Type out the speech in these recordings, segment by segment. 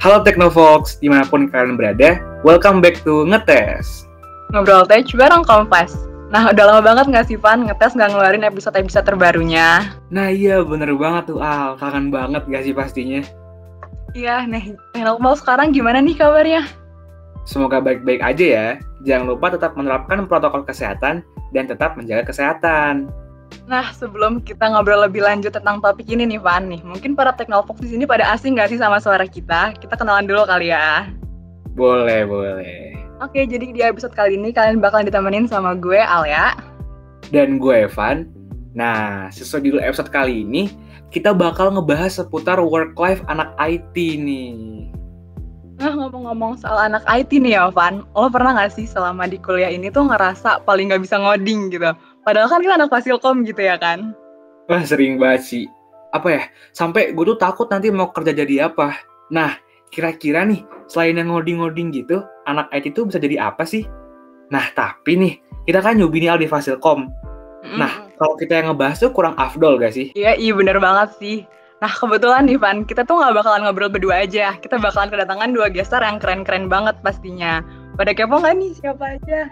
Halo Teknovox, di mana pun kalian berada, welcome back to Ngetes. Ngobrol teh bareng Kompas. Nah, udah lama banget nggak sih, Van? Ngetes nggak ngeluarin episode-episode terbarunya. Nah iya, bener banget tuh Al, kangen banget gak sih pastinya? Iya, nih, mau sekarang gimana nih kabarnya? Semoga baik-baik aja ya. Jangan lupa tetap menerapkan protokol kesehatan dan tetap menjaga kesehatan. Nah, sebelum kita ngobrol lebih lanjut tentang topik ini nih, Van, nih, mungkin para teknofox di sini pada asing nggak sih sama suara kita? Kita kenalan dulu kali ya. Boleh, boleh. Oke, jadi di episode kali ini kalian bakalan ditemenin sama gue, Alia. Dan gue, Evan. Nah, sesuai judul episode kali ini, kita bakal ngebahas seputar work-life anak IT nih. Nah, ngomong-ngomong soal anak IT nih ya, Van. Lo pernah nggak sih selama di kuliah ini tuh ngerasa paling nggak bisa ngoding gitu? Padahal kan kita anak fasilkom gitu ya kan? Wah sering banget sih. Apa ya, sampai gue tuh takut nanti mau kerja jadi apa. Nah, kira-kira nih, selain yang ngoding-ngoding gitu, anak IT itu bisa jadi apa sih? Nah, tapi nih, kita kan nyubi nih di fasilkom. Mm. Nah, kalau kita yang ngebahas tuh kurang afdol gak sih? Iya, iya bener banget sih. Nah, kebetulan nih, Van, kita tuh nggak bakalan ngobrol berdua aja. Kita bakalan kedatangan dua gestar yang keren-keren banget pastinya. Pada kepo nggak nih siapa aja?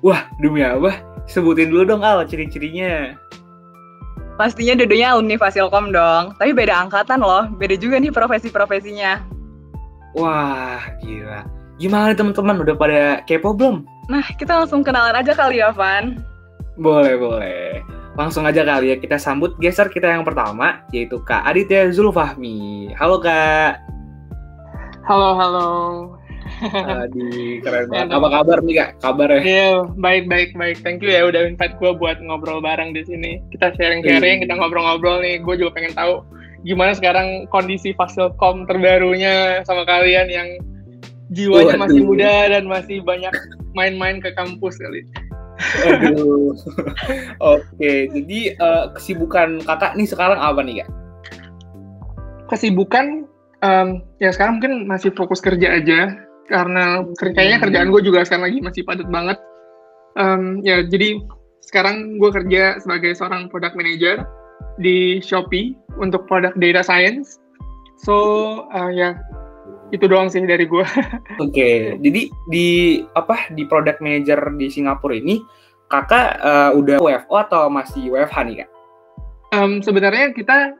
Wah, demi apa? Sebutin dulu dong Al ciri-cirinya. Pastinya dudunya alumni Fasilkom dong. Tapi beda angkatan loh. Beda juga nih profesi-profesinya. Wah, gila. Gimana teman-teman? Udah pada kepo belum? Nah, kita langsung kenalan aja kali ya, Van. Boleh, boleh. Langsung aja kali ya kita sambut geser kita yang pertama, yaitu Kak Aditya Zulfahmi. Halo, Kak. Halo, halo. Adi, keren banget. Apa kabar nih kak? Kabar ya? Iya, baik, baik, baik. Thank you ya udah invite gue buat ngobrol bareng di sini. Kita sharing-sharing, kita ngobrol-ngobrol nih. Gue juga pengen tahu gimana sekarang kondisi Fasilkom terbarunya sama kalian yang jiwanya masih muda dan masih banyak main-main ke kampus kali. Aduh. Oke, jadi uh, kesibukan kakak nih sekarang apa nih kak? Kesibukan um, ya sekarang mungkin masih fokus kerja aja karena kayaknya kerjaan gue juga sekarang lagi masih padat banget. Um, ya jadi sekarang gue kerja sebagai seorang product manager di Shopee untuk produk data science. So uh, ya itu doang sih dari gue. Oke, okay. jadi di apa di product manager di Singapura ini kakak uh, udah WFO atau masih WFH nih kak? Um, sebenarnya kita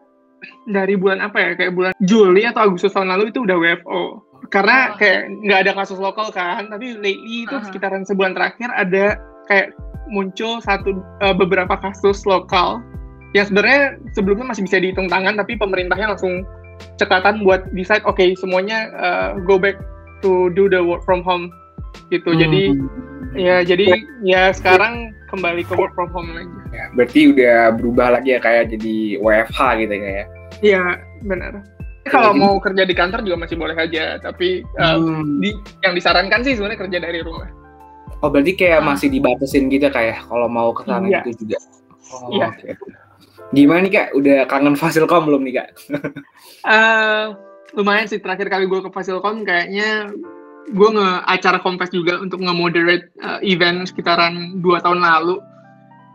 dari bulan apa ya kayak bulan Juli atau Agustus tahun lalu itu udah WFO karena oh. kayak nggak ada kasus lokal kan tapi lately itu uh -huh. sekitaran sebulan terakhir ada kayak muncul satu uh, beberapa kasus lokal yang sebenarnya sebelumnya masih bisa dihitung tangan tapi pemerintahnya langsung cekatan buat decide oke okay, semuanya uh, go back to do the work from home gitu hmm. jadi ya jadi ya sekarang kembali ke work from home lagi ya, berarti udah berubah lagi ya kayak jadi WFH gitu ya kayak iya benar kalau mau kerja di kantor juga masih boleh aja, tapi um, hmm. di, yang disarankan sih sebenarnya kerja dari rumah. Oh berarti kayak ah. masih dibatasin gitu kayak kalau mau ke sana iya. gitu juga. Oh, iya. Okay. Gimana nih kak? Udah kangen Fasilkom belum nih kak? uh, lumayan sih terakhir kali gue ke Fasilkom kayaknya gue nge acara kompas juga untuk nge-moderate uh, event sekitaran dua tahun lalu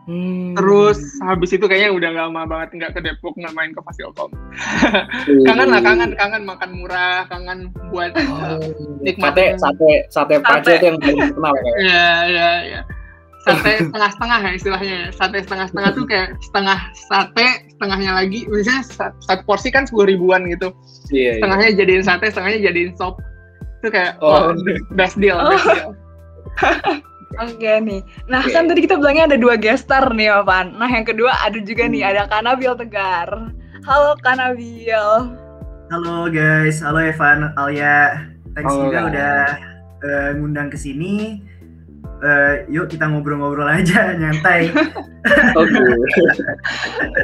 Hmm. Terus habis itu kayaknya udah lama banget nggak ke Depok nggak main ke Fasilkom. Hmm. kangen lah kangen kangen makan murah kangen buat oh, nikmatin sate sate sate itu yang paling terkenal ya. Iya iya iya. Sate setengah-setengah ya istilahnya. Sate setengah-setengah tuh kayak setengah sate setengahnya lagi misalnya satu porsi kan sepuluh ribuan gitu. Iya, iya. setengahnya iya. jadiin sate setengahnya jadiin sop. Itu kayak oh, oh best deal best deal. Oke okay, nih. Nah okay. kan tadi kita bilangnya ada dua gestar nih Ovan. Nah yang kedua ada juga nih ada Kanabil Tegar. Halo Kanabil. Halo guys, halo Evan, Alia. Thanks halo, juga udah uh, ngundang ke sini. Uh, yuk kita ngobrol-ngobrol aja nyantai. Oke.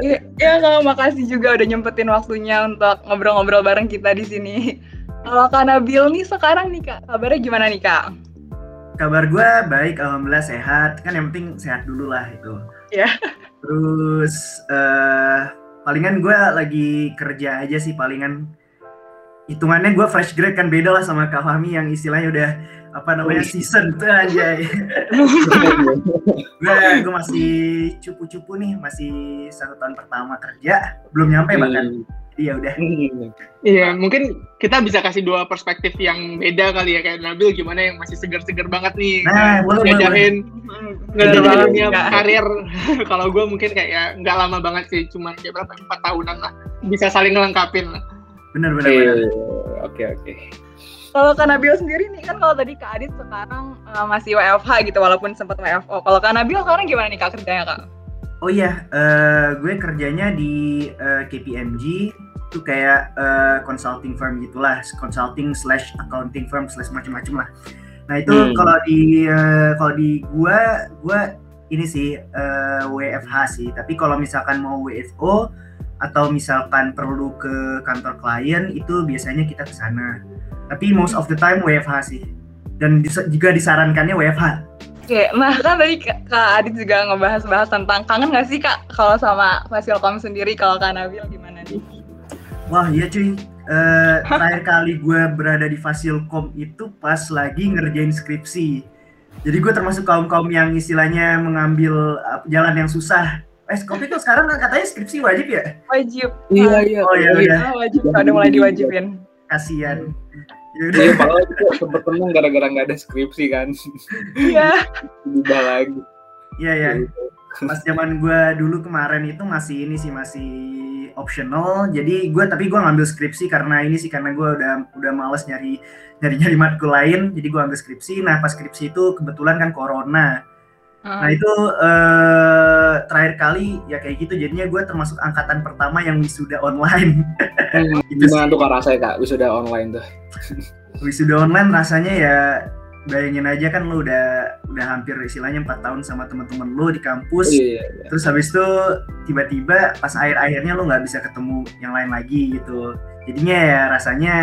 okay. ya, kalau makasih juga udah nyempetin waktunya untuk ngobrol-ngobrol bareng kita di sini. Kalau Kanabil nih sekarang nih kak, kabarnya gimana nih kak? Kabar gue baik alhamdulillah sehat. Kan yang penting sehat dulu lah itu ya yeah. terus uh, palingan gue lagi kerja aja sih palingan. Hitungannya gue fresh grade kan beda lah sama Kak Fahmi yang istilahnya udah apa namanya season tuh aja gue gue masih cupu-cupu nih masih satu tahun pertama kerja belum nyampe bahkan. Jadi iya udah Iya, mungkin kita bisa kasih dua perspektif yang beda kali ya kayak Nabil gimana yang masih segar-segar banget nih Nah, boleh, ngajarin Enggak. karir. Kalau gue mungkin kayak ya nggak lama banget sih, cuma kayak berapa empat tahunan lah. Bisa saling ngelengkapin lah. bener bener bener Iya, Oke oke. Kalau Kak Nabil sendiri nih kan kalau tadi Kak Adit sekarang uh, masih WFH gitu walaupun sempat WFO. Kalau Kak Nabil sekarang gimana nih Kak kerjanya Kak? Oh iya, eh, gue kerjanya di eh, KPMG itu kayak eh, consulting firm gitulah, consulting slash accounting firm slash macam-macam lah. Nah itu Hmm. kalau di eh, kalau di gua gua ini sih eh, WFH sih. Tapi kalau misalkan mau WFO atau misalkan perlu ke kantor klien itu biasanya kita ke sana. Tapi most of the time WFH sih. Dan juga disarankannya WFH. Oke, nah kan tadi Kak Kak Adit juga ngebahas-bahas tentang kangen nggak sih Kak kalau sama Fasilkom sendiri kalau Kak Nabil gimana nih? Wah iya cuy, Eh, terakhir kali gue berada di Fasilkom itu pas lagi ngerjain skripsi. Jadi gue termasuk kaum-kaum yang istilahnya mengambil uh, jalan yang susah. Eh, kopi tuh sekarang kan katanya skripsi wajib ya? Wajib. Iya iya. Oh iya udah, Ah, wajib. Udah mulai diwajibin. kasihan. Ya udah. Iya, padahal itu sempet tenang gara-gara nggak ada skripsi kan. Iya. Ubah lagi. Iya ya. Pas zaman gue dulu kemarin itu masih ini sih masih optional. Jadi gue tapi gue ngambil skripsi karena ini sih karena gue udah udah males nyari nyari nyari matkul lain. Jadi gue ambil skripsi. Nah pas skripsi itu kebetulan kan corona. Nah Hmm. itu eh, terakhir kali ya kayak gitu jadinya gue termasuk angkatan pertama yang wisuda online. Hmm, Gitu Gimana tuh kak rasanya kak wisuda online tuh? Wisuda online rasanya ya bayangin aja kan lu udah udah hampir istilahnya empat tahun sama teman-teman lu di kampus. Iya. iya. Terus habis itu tiba-tiba pas akhir-akhirnya lu nggak bisa ketemu yang lain lagi gitu. Jadinya ya rasanya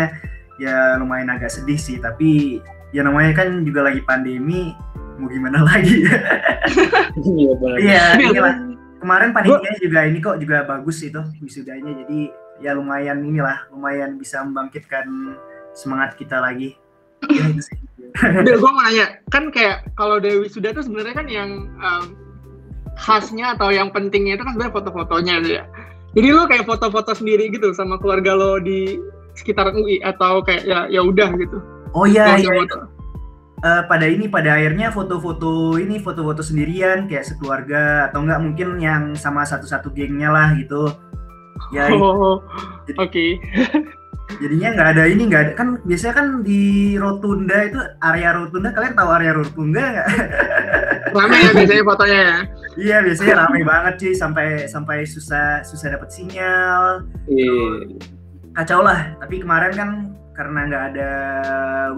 ya lumayan agak sedih sih tapi ya namanya kan juga lagi pandemi mau gimana lagi Iya benar. Iya, inilah. Kemarin panitia juga ini kok juga bagus itu wisudanya. Jadi ya lumayan inilah, lumayan bisa membangkitkan semangat kita lagi. Ya, itu sih. Bil, gue mau nanya, kan kayak kalau Dewi sudah tuh sebenarnya kan yang um, khasnya atau yang pentingnya itu kan sebenarnya foto-fotonya gitu ya. Jadi lo kayak foto-foto sendiri gitu sama keluarga lo di sekitar UI atau kayak ya ya udah gitu. Oh iya, iya. Eh, pada ini pada akhirnya foto-foto ini foto-foto sendirian kayak sekeluarga atau enggak mungkin yang sama satu-satu gengnya lah gitu. Ya Oh, oke. jadinya nggak ada ini nggak ada kan biasanya kan di Rotunda itu area Rotunda kalian tahu area Rotunda nggak? Rame ya biasanya fotonya ya. Iya biasanya ramai banget sih sampai sampai susah susah dapat sinyal Iya. kacau lah tapi kemarin kan karena nggak ada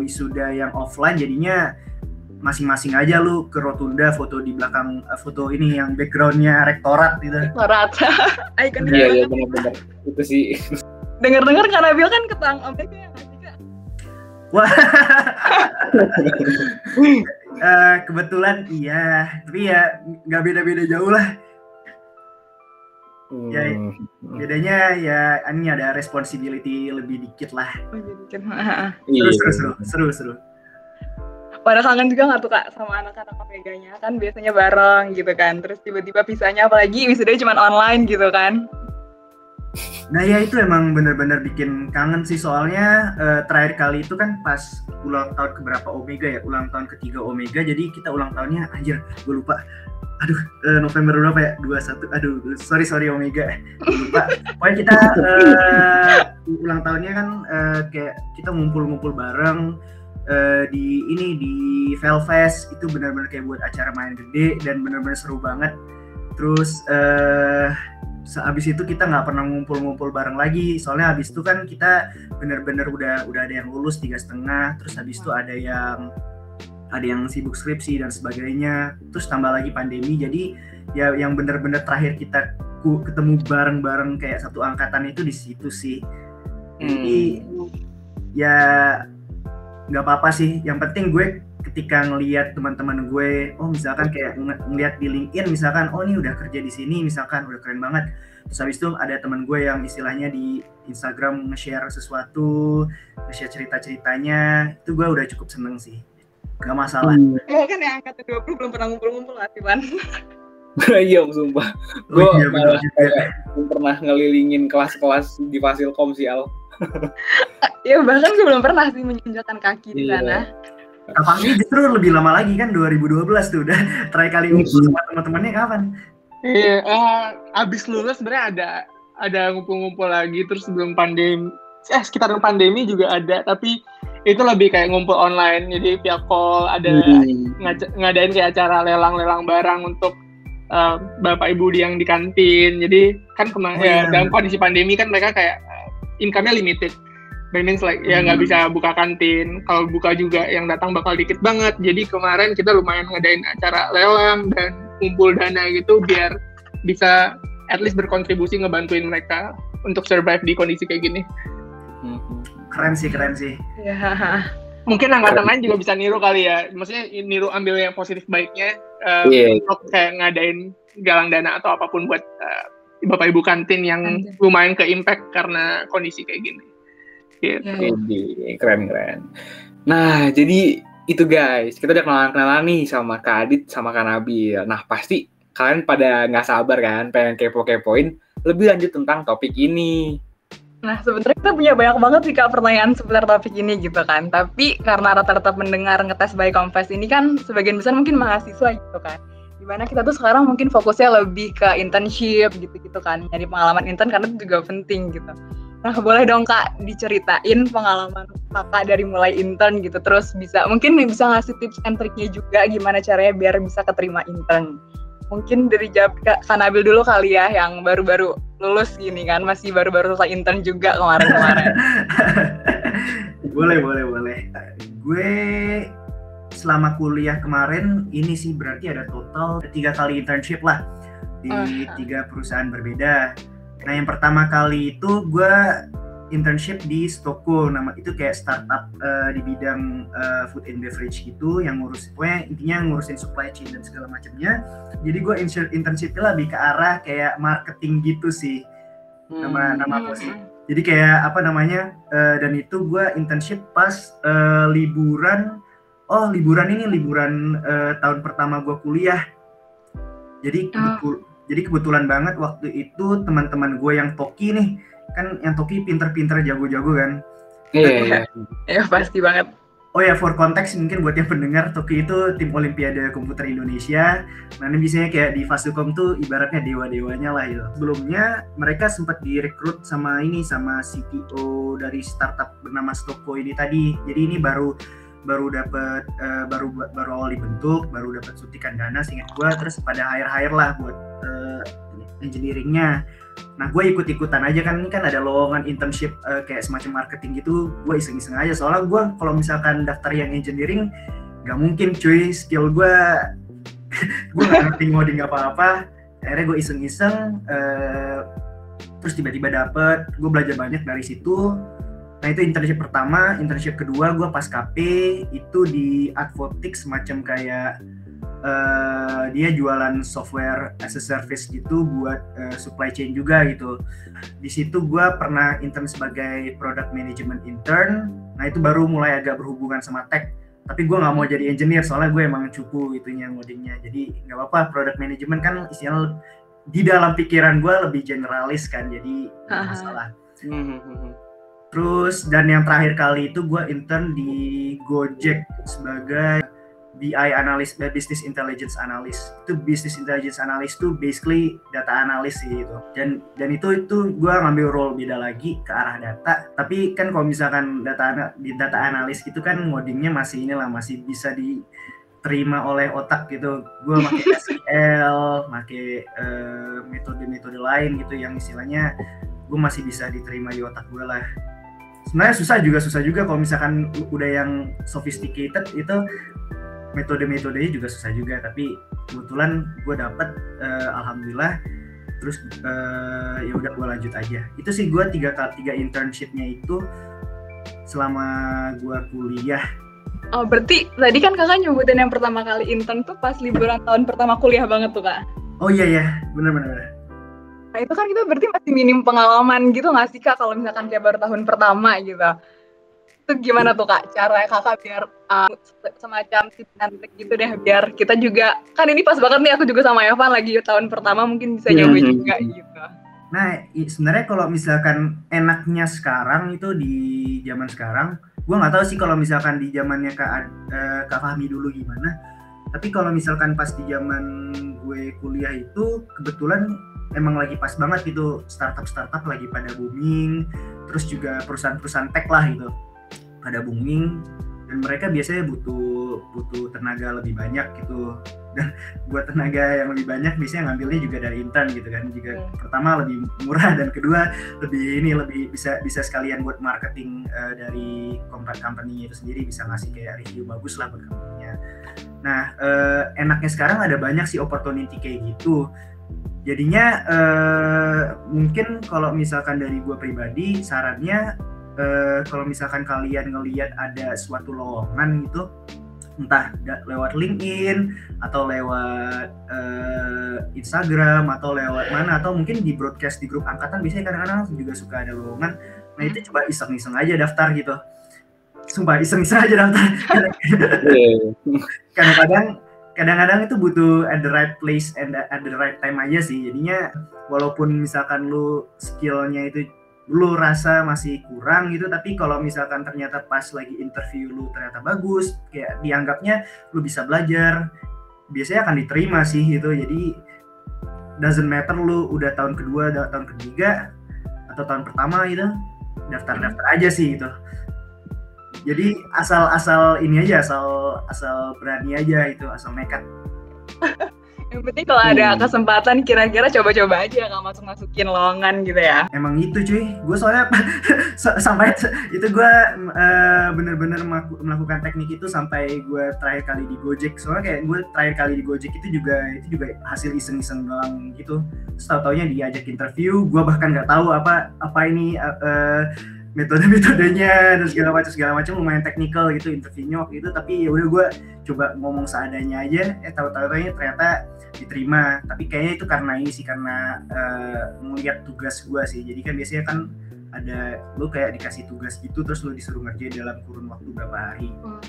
wisuda yang offline jadinya masing-masing aja lu ke rotunda foto di belakang eh, foto ini yang backgroundnya rektorat gitu Surat. Icon Iya iya benar-benar. Itu sih. Dengar-dengar Kak Nabil kan ketang OPK ya Kak? Eh, kebetulan iya tapi ya nggak beda-beda jauh lah. Hmm. Ya, bedanya ya ini ada responsibility lebih dikit lah. Seru seru seru seru seru. Pada kangen juga nggak tuh kak sama anak-anak OPK-nya kan biasanya bareng gitu kan terus tiba-tiba pisahnya apalagi wisudanya cuma online gitu kan Nah ya itu emang bener-bener bikin kangen sih. Soalnya eh, terakhir kali itu kan pas ulang tahun keberapa Omega ya? Ulang tahun ketiga Omega. Jadi kita ulang tahunnya anjir gue lupa. Aduh eh, November berapa ya? 21 aduh sorry sorry Omega. Gua lupa. Pokoknya kita eh, ulang tahunnya kan eh, kayak kita ngumpul-ngumpul bareng eh, di ini di Velfest. Itu benar-benar kayak buat acara main gede dan benar-benar seru banget. Terus eh sehabis itu kita nggak pernah ngumpul-ngumpul bareng lagi. Soalnya habis itu kan kita bener-bener udah udah ada yang lulus tiga setengah terus habis itu ada yang ada yang sibuk skripsi dan sebagainya terus tambah lagi pandemi. Jadi ya yang bener-bener terakhir kita ketemu bareng-bareng kayak satu angkatan itu di situ sih. Jadi ya nggak apa-apa sih. Yang penting gue ketika ngelihat teman-teman gue oh misalkan kayak ng- ngelihat di LinkedIn misalkan oh ini udah kerja di sini misalkan udah keren banget. Terus habis itu ada teman gue yang istilahnya di Instagram nge-share sesuatu nge-share cerita-ceritanya itu gue udah cukup seneng sih. Nggak masalah. Hmm. Lo kan yang angkatan 20 belum pernah ngumpul-ngumpul lah Iwan? Iya sumpah. Gue oh, iya, belum pernah ngelilingin kelas-kelas di Fasilkom sih Al. Ya bahkan gue belum pernah sih menginjakan kaki di iya. Sana Apalagi justru lebih lama lagi kan 2012 tuh udah terakhir kali ngumpul sama teman-temannya kapan? Iya, uh, abis lulus sebenarnya ada ada ngumpul-ngumpul lagi terus sebelum pandemi eh sekitar pandemi juga ada tapi itu lebih kayak ngumpul online jadi via call ada hmm. ngadain kayak acara lelang-lelang barang untuk uh, bapak ibu yang di kantin jadi kan kemarin oh, ya, dalam kondisi pandemi kan mereka kayak income-nya limited Means like ya nggak hmm. bisa buka kantin. Kalau buka juga yang datang bakal dikit banget. Jadi kemarin kita lumayan ngadain acara lelang dan kumpul dana gitu biar bisa at least berkontribusi ngebantuin mereka untuk survive di kondisi kayak gini. Keren sih, keren sih. Ya. Mungkin angkatan lain juga bisa niru kali ya. Maksudnya niru ambil yang positif baiknya uh, yeah. untuk kayak ngadain galang dana atau apa pun buat uh, bapak ibu kantin yang lumayan ke impact karena kondisi kayak gini. Gitu. Jadi, keren keren. Nah, jadi itu guys, kita udah kenalan-kenalan nih sama Kak Adit sama Kak Nabil. Nah, pasti kalian pada nggak sabar kan, pengen kepo-kepoin lebih lanjut tentang topik ini. Nah, sebenarnya kita punya banyak banget sih Kak pertanyaan seputar topik ini gitu kan. Tapi karena rata-rata mendengar ngetes by Confess ini kan sebagian besar mungkin mahasiswa gitu kan. Di mana kita tuh sekarang mungkin fokusnya lebih ke internship gitu-gitu kan. Nyari pengalaman intern karena itu juga penting gitu. Nah, boleh dong Kak diceritain pengalaman Kakak dari mulai intern gitu, terus bisa mungkin bisa ngasih tips and triknya juga gimana caranya biar bisa keterima intern. Mungkin dari jawab Kak Nabil dulu kali ya, yang baru-baru lulus gini kan, masih baru-baru selesai intern juga kemarin-kemarin. boleh, boleh, boleh. Gue selama kuliah kemarin ini sih berarti ada total tiga kali internship lah di tiga perusahaan berbeda Nah yang pertama kali itu gue internship di Stoko nama itu kayak startup uh, di bidang uh, food and beverage gitu yang ngurus pokoknya intinya ngurusin supply chain dan segala macamnya. Jadi gue internshipnya lebih ke arah kayak marketing gitu sih nama hmm. nama apa sih. Jadi kayak apa namanya uh, dan itu gue internship pas uh, liburan. Oh liburan ini liburan uh, tahun pertama gue kuliah. Jadi oh jadi kebetulan banget waktu itu teman-teman gue yang Toki nih kan yang Toki pinter-pinter jago-jago kan iya iya ya pasti banget Oh ya, for konteks mungkin buat yang pendengar, Toki itu tim Olimpiade Komputer Indonesia. Nah, ini biasanya kayak di Fasukom tuh ibaratnya dewa-dewanya lah itu. Sebelumnya mereka sempat direkrut sama ini, sama CTO dari startup bernama Stoko ini tadi. Jadi ini baru baru dapat uh, baru baru awal dibentuk baru dapat suntikan dana singkat gue terus pada hire hire lah buat uh, engineeringnya. Nah gue ikut ikutan aja kan ini kan ada lowongan internship uh, kayak semacam marketing gitu gue iseng iseng aja. Soalnya gue kalau misalkan daftar yang engineering nggak mungkin cuy skill gue gue nggak ngerti ngoding apa apa akhirnya gue iseng iseng uh, terus tiba-tiba dapet gue belajar banyak dari situ. Nah itu internship pertama, internship kedua gue pas KP itu di Advotik semacam kayak uh, dia jualan software as a service gitu buat uh, supply chain juga gitu. Di situ gue pernah intern sebagai product management intern. Nah itu baru mulai agak berhubungan sama tech. Tapi gue nggak mau jadi engineer soalnya gue emang cupu itunya ngodingnya. Jadi nggak apa-apa product management kan istilah di dalam pikiran gue lebih generalis kan. Jadi nggak masalah. Hmm, hmm, hmm, Terus dan yang terakhir kali itu gue intern di Gojek sebagai BI analis, eh, business intelligence analyst. Itu business intelligence analyst itu basically data analis sih itu. Dan dan itu itu gue ngambil role beda lagi ke arah data. Tapi kan kalau misalkan data di data analis itu kan ngodingnya masih inilah masih bisa diterima oleh otak gitu. Gue pakai SQL, pakai uh, metode-metode lain gitu yang istilahnya gue masih bisa diterima di otak gue lah sebenarnya susah juga susah juga kalau misalkan udah yang sophisticated itu metode-metodenya juga susah juga tapi kebetulan gue dapet uh, alhamdulillah terus uh, ya udah gue lanjut aja itu sih gue tiga tiga internshipnya itu selama gue kuliah Oh berarti tadi kan kakak nyebutin yang pertama kali intern tuh pas liburan tahun pertama kuliah banget tuh kak? Oh iya ya bener bener. Nah itu kan kita berarti masih minim pengalaman gitu nggak sih kak kalau misalkan kayak baru tahun pertama gitu? Itu gimana tuh kak cara kakak biar uh, semacam tips and trick gitu deh biar kita juga kan ini pas banget nih aku juga sama Evan lagi tahun pertama mungkin bisa nyoba hmm. juga gitu. Nah sebenarnya kalau misalkan enaknya sekarang itu di zaman sekarang gue nggak tahu sih kalau misalkan di zamannya kak uh, kak Fahmi dulu gimana. Tapi kalau misalkan pas di zaman gue kuliah itu kebetulan emang lagi pas banget gitu startup startup lagi pada booming terus juga perusahaan-perusahaan tech lah gitu pada booming dan mereka biasanya butuh butuh tenaga lebih banyak gitu. Dan buat tenaga yang lebih banyak biasanya ngambilnya juga dari intern gitu kan. Juga hmm. pertama lebih murah dan kedua lebih ini lebih bisa bisa sekalian buat marketing uh, dari company company itu sendiri bisa ngasih kayak review bagus lah buat company-nya. Nah uh, enaknya sekarang ada banyak sih opportunity kayak gitu. Jadinya uh, mungkin kalau misalkan dari gue pribadi sarannya uh, kalau misalkan kalian ngelihat ada suatu lowongan gitu entah lewat LinkedIn atau lewat uh, Instagram atau lewat mana atau mungkin di broadcast di grup angkatan biasanya kadang-kadang juga suka ada lowongan. Nah itu coba iseng-iseng aja daftar gitu. Sumpah iseng-iseng aja daftar. Iya. kadang-kadang kadang-kadang itu butuh at the right place and at the right time aja sih. Jadinya walaupun misalkan lu skillnya itu lu rasa masih kurang gitu tapi kalau misalkan ternyata pas lagi interview lu ternyata bagus kayak dianggapnya lu bisa belajar biasanya akan diterima sih gitu. Jadi doesn't matter lu udah tahun kedua tahun ketiga atau tahun pertama gitu daftar-daftar aja sih gitu. Jadi asal-asal ini aja asal asal berani aja itu asal nekat Yang penting kalau ada hmm. kesempatan kira-kira coba-coba aja nggak masuk-masukin lowongan gitu ya. Emang itu cuy, gue soalnya sampai itu gue uh, bener-bener melakukan teknik itu sampai gue terakhir kali di Gojek. Soalnya kayak gue terakhir kali di Gojek itu juga itu juga hasil iseng-iseng doang gitu. Tahu taunya diajak interview, gue bahkan nggak tahu apa apa ini uh, metode-metodenya dan segala macam segala macam lumayan teknikal gitu interviewnya waktu itu. Tapi ya udah gue coba ngomong seadanya aja. Eh tahu-tahu ternyata diterima. Tapi kayaknya itu karena ini sih karena uh, melihat tugas gue sih. Jadi kan biasanya kan ada lu kayak dikasih tugas gitu terus lu disuruh ngerjain dalam kurun waktu berapa hari. Hmm.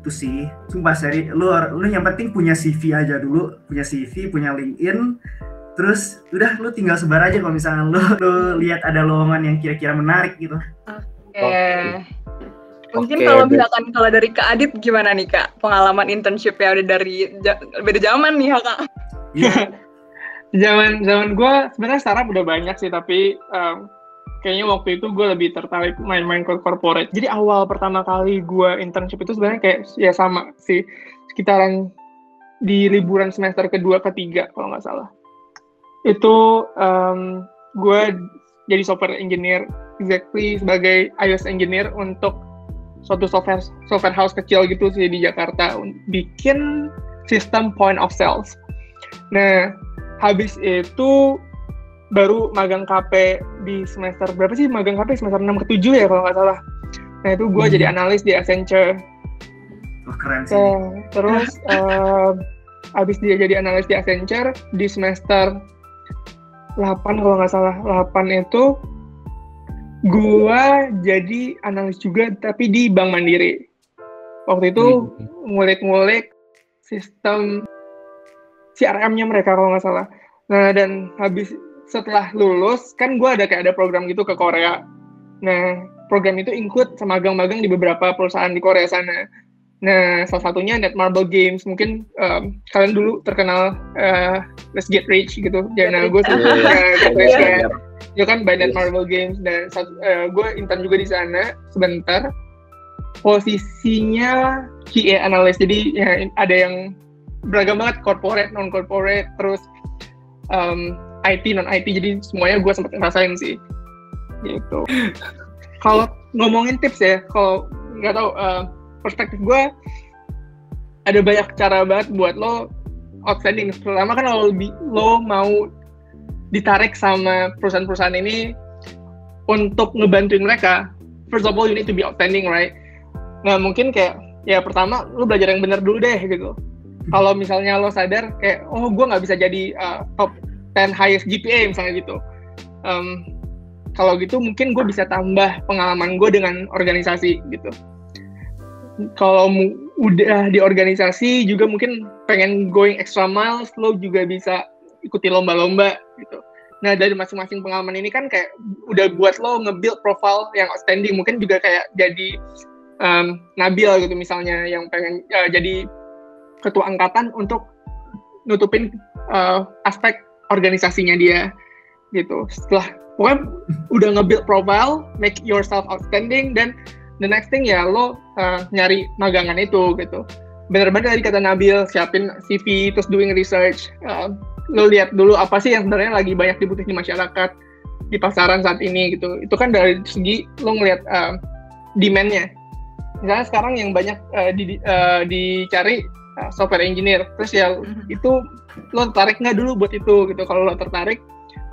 itu sih. Sumpah seri lu lu yang penting punya CV aja dulu punya CV punya LinkedIn terus udah lu tinggal sebar aja kalau misalnya lu lu lihat ada lowongan yang kira-kira menarik gitu oke okay. mungkin okay, kalau misalkan kalau dari Kak Adit gimana nih Kak pengalaman internship ya udah dari beda zaman nih ya Kak Iya. zaman zaman gue sebenarnya startup udah banyak sih tapi um, kayaknya waktu itu gue lebih tertarik main-main ke corporate. Jadi awal pertama kali gue internship itu sebenarnya kayak ya sama sih sekitaran di liburan semester kedua ketiga kalau nggak salah itu um, gue jadi software engineer exactly sebagai iOS engineer untuk suatu software software house kecil gitu sih di Jakarta bikin sistem point of sales. Nah, habis itu baru magang KP di semester berapa sih magang KP semester 6 ke 7 ya kalau nggak salah. Nah, itu gue hmm. jadi analis di Accenture. Oh, keren sih. Nah, terus uh, habis dia jadi analis di Accenture di semester 8 kalau nggak salah. 8 itu gua jadi analis juga tapi di Bank Mandiri. Waktu itu hmm. ngulik-ngulik sistem CRM-nya mereka kalau nggak salah. Nah dan habis setelah lulus kan gue ada kayak ada program gitu ke Korea. Nah program itu include sama magang-magang di beberapa perusahaan di Korea sana Nah, salah satunya Netmarble Games. Mungkin um, kalian dulu terkenal uh, Let's Get Rich gitu. Jangan gue sih uh, Get Rich yeah. kan. Itu kan by Netmarble Games dan uh, gue intern juga di sana sebentar. Posisinya QA analyst. Jadi ya, ada yang beragam banget corporate, non corporate, terus um, IT, non IT. Jadi semuanya gue sempat ngerasain sih. Gitu. Kalau ngomongin tips ya, kalau nggak tahu uh, perspektif gue ada banyak cara banget buat lo outstanding. Pertama kan lo, lo mau ditarik sama perusahaan-perusahaan ini untuk ngebantuin mereka. First of all, you need to be outstanding, right? Nah, mungkin kayak, ya pertama, lo belajar yang benar dulu deh, gitu. Kalau misalnya lo sadar, kayak, oh gue nggak bisa jadi uh, top 10 highest GPA, misalnya gitu. Um, kalau gitu mungkin gue bisa tambah pengalaman gue dengan organisasi gitu kalau udah di organisasi juga mungkin pengen going extra miles lo juga bisa ikuti lomba-lomba gitu. Nah dari masing-masing pengalaman ini kan kayak udah buat lo nge-build profile yang outstanding. Mungkin juga kayak jadi um, Nabil gitu misalnya yang pengen uh, jadi ketua angkatan untuk nutupin uh, aspek organisasinya dia gitu. Setelah pokoknya udah nge-build profile make yourself outstanding dan the next thing ya lo uh, nyari magangan itu gitu. Bener-bener tadi kata Nabil siapin CV terus doing research uh, lo lihat dulu apa sih yang sebenarnya lagi banyak dibutuhin di masyarakat di pasaran saat ini gitu. Itu kan dari segi lo ngelihat uh, demandnya. Misalnya sekarang yang banyak uh, di, uh, dicari uh, software engineer. Terus ya mm-hmm. itu lo tertarik nggak dulu buat itu gitu. Kalau lo tertarik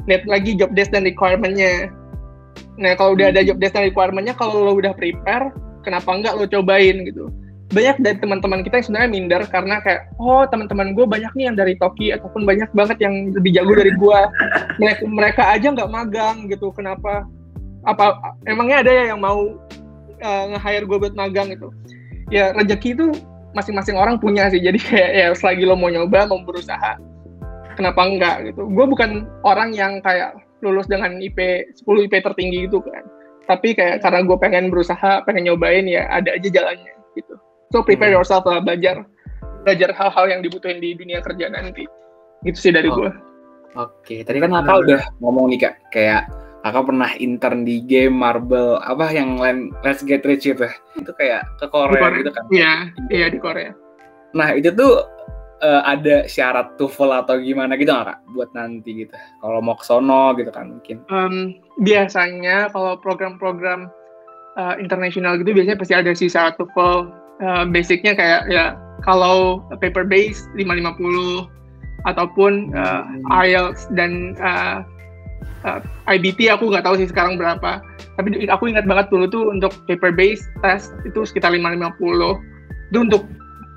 lihat lagi job desk dan requirement-nya. Nah, kalau udah ada job desk dan requirement-nya, kalau lo udah prepare, kenapa enggak lo cobain gitu. Banyak dari teman-teman kita yang sebenarnya minder karena kayak, oh teman-teman gue banyak nih yang dari Toki ataupun banyak banget yang lebih jago dari gue. Mereka, mereka aja nggak magang gitu, kenapa? Apa emangnya ada ya yang mau uh, nge-hire gue buat magang gitu? Ya rezeki itu masing-masing orang punya sih, jadi kayak ya selagi lo mau nyoba, mau berusaha, kenapa enggak gitu gue bukan orang yang kayak lulus dengan IP 10 IP tertinggi gitu kan. Tapi kayak karena gue pengen berusaha pengen nyobain ya ada aja jalannya gitu. So prepare hmm. yourself lah belajar belajar hal-hal yang dibutuhin di dunia kerja nanti. Gitu sih dari oh. gue oke tadi kan kakak udah ngomong nih kak. Kayak kakak pernah intern di game Marble apa yang lain Let's Get Rich itu itu kayak ke Korea, Korea. gitu kan? Iya iya di Korea. Nah itu tuh uh, ada syarat TOEFL atau gimana gitu nggak kak? Buat nanti gitu. Kalau mau ke sono gitu kan mungkin. Um, biasanya kalau program-program uh, internasional gitu biasanya pasti ada sih syarat TOEFL. Uh, basicnya kayak ya kalau paper base 550 ataupun uh, IELTS dan uh, uh, IBT aku nggak tahu sih sekarang berapa. Tapi aku ingat banget dulu tuh untuk paper base test itu sekitar 550 itu untuk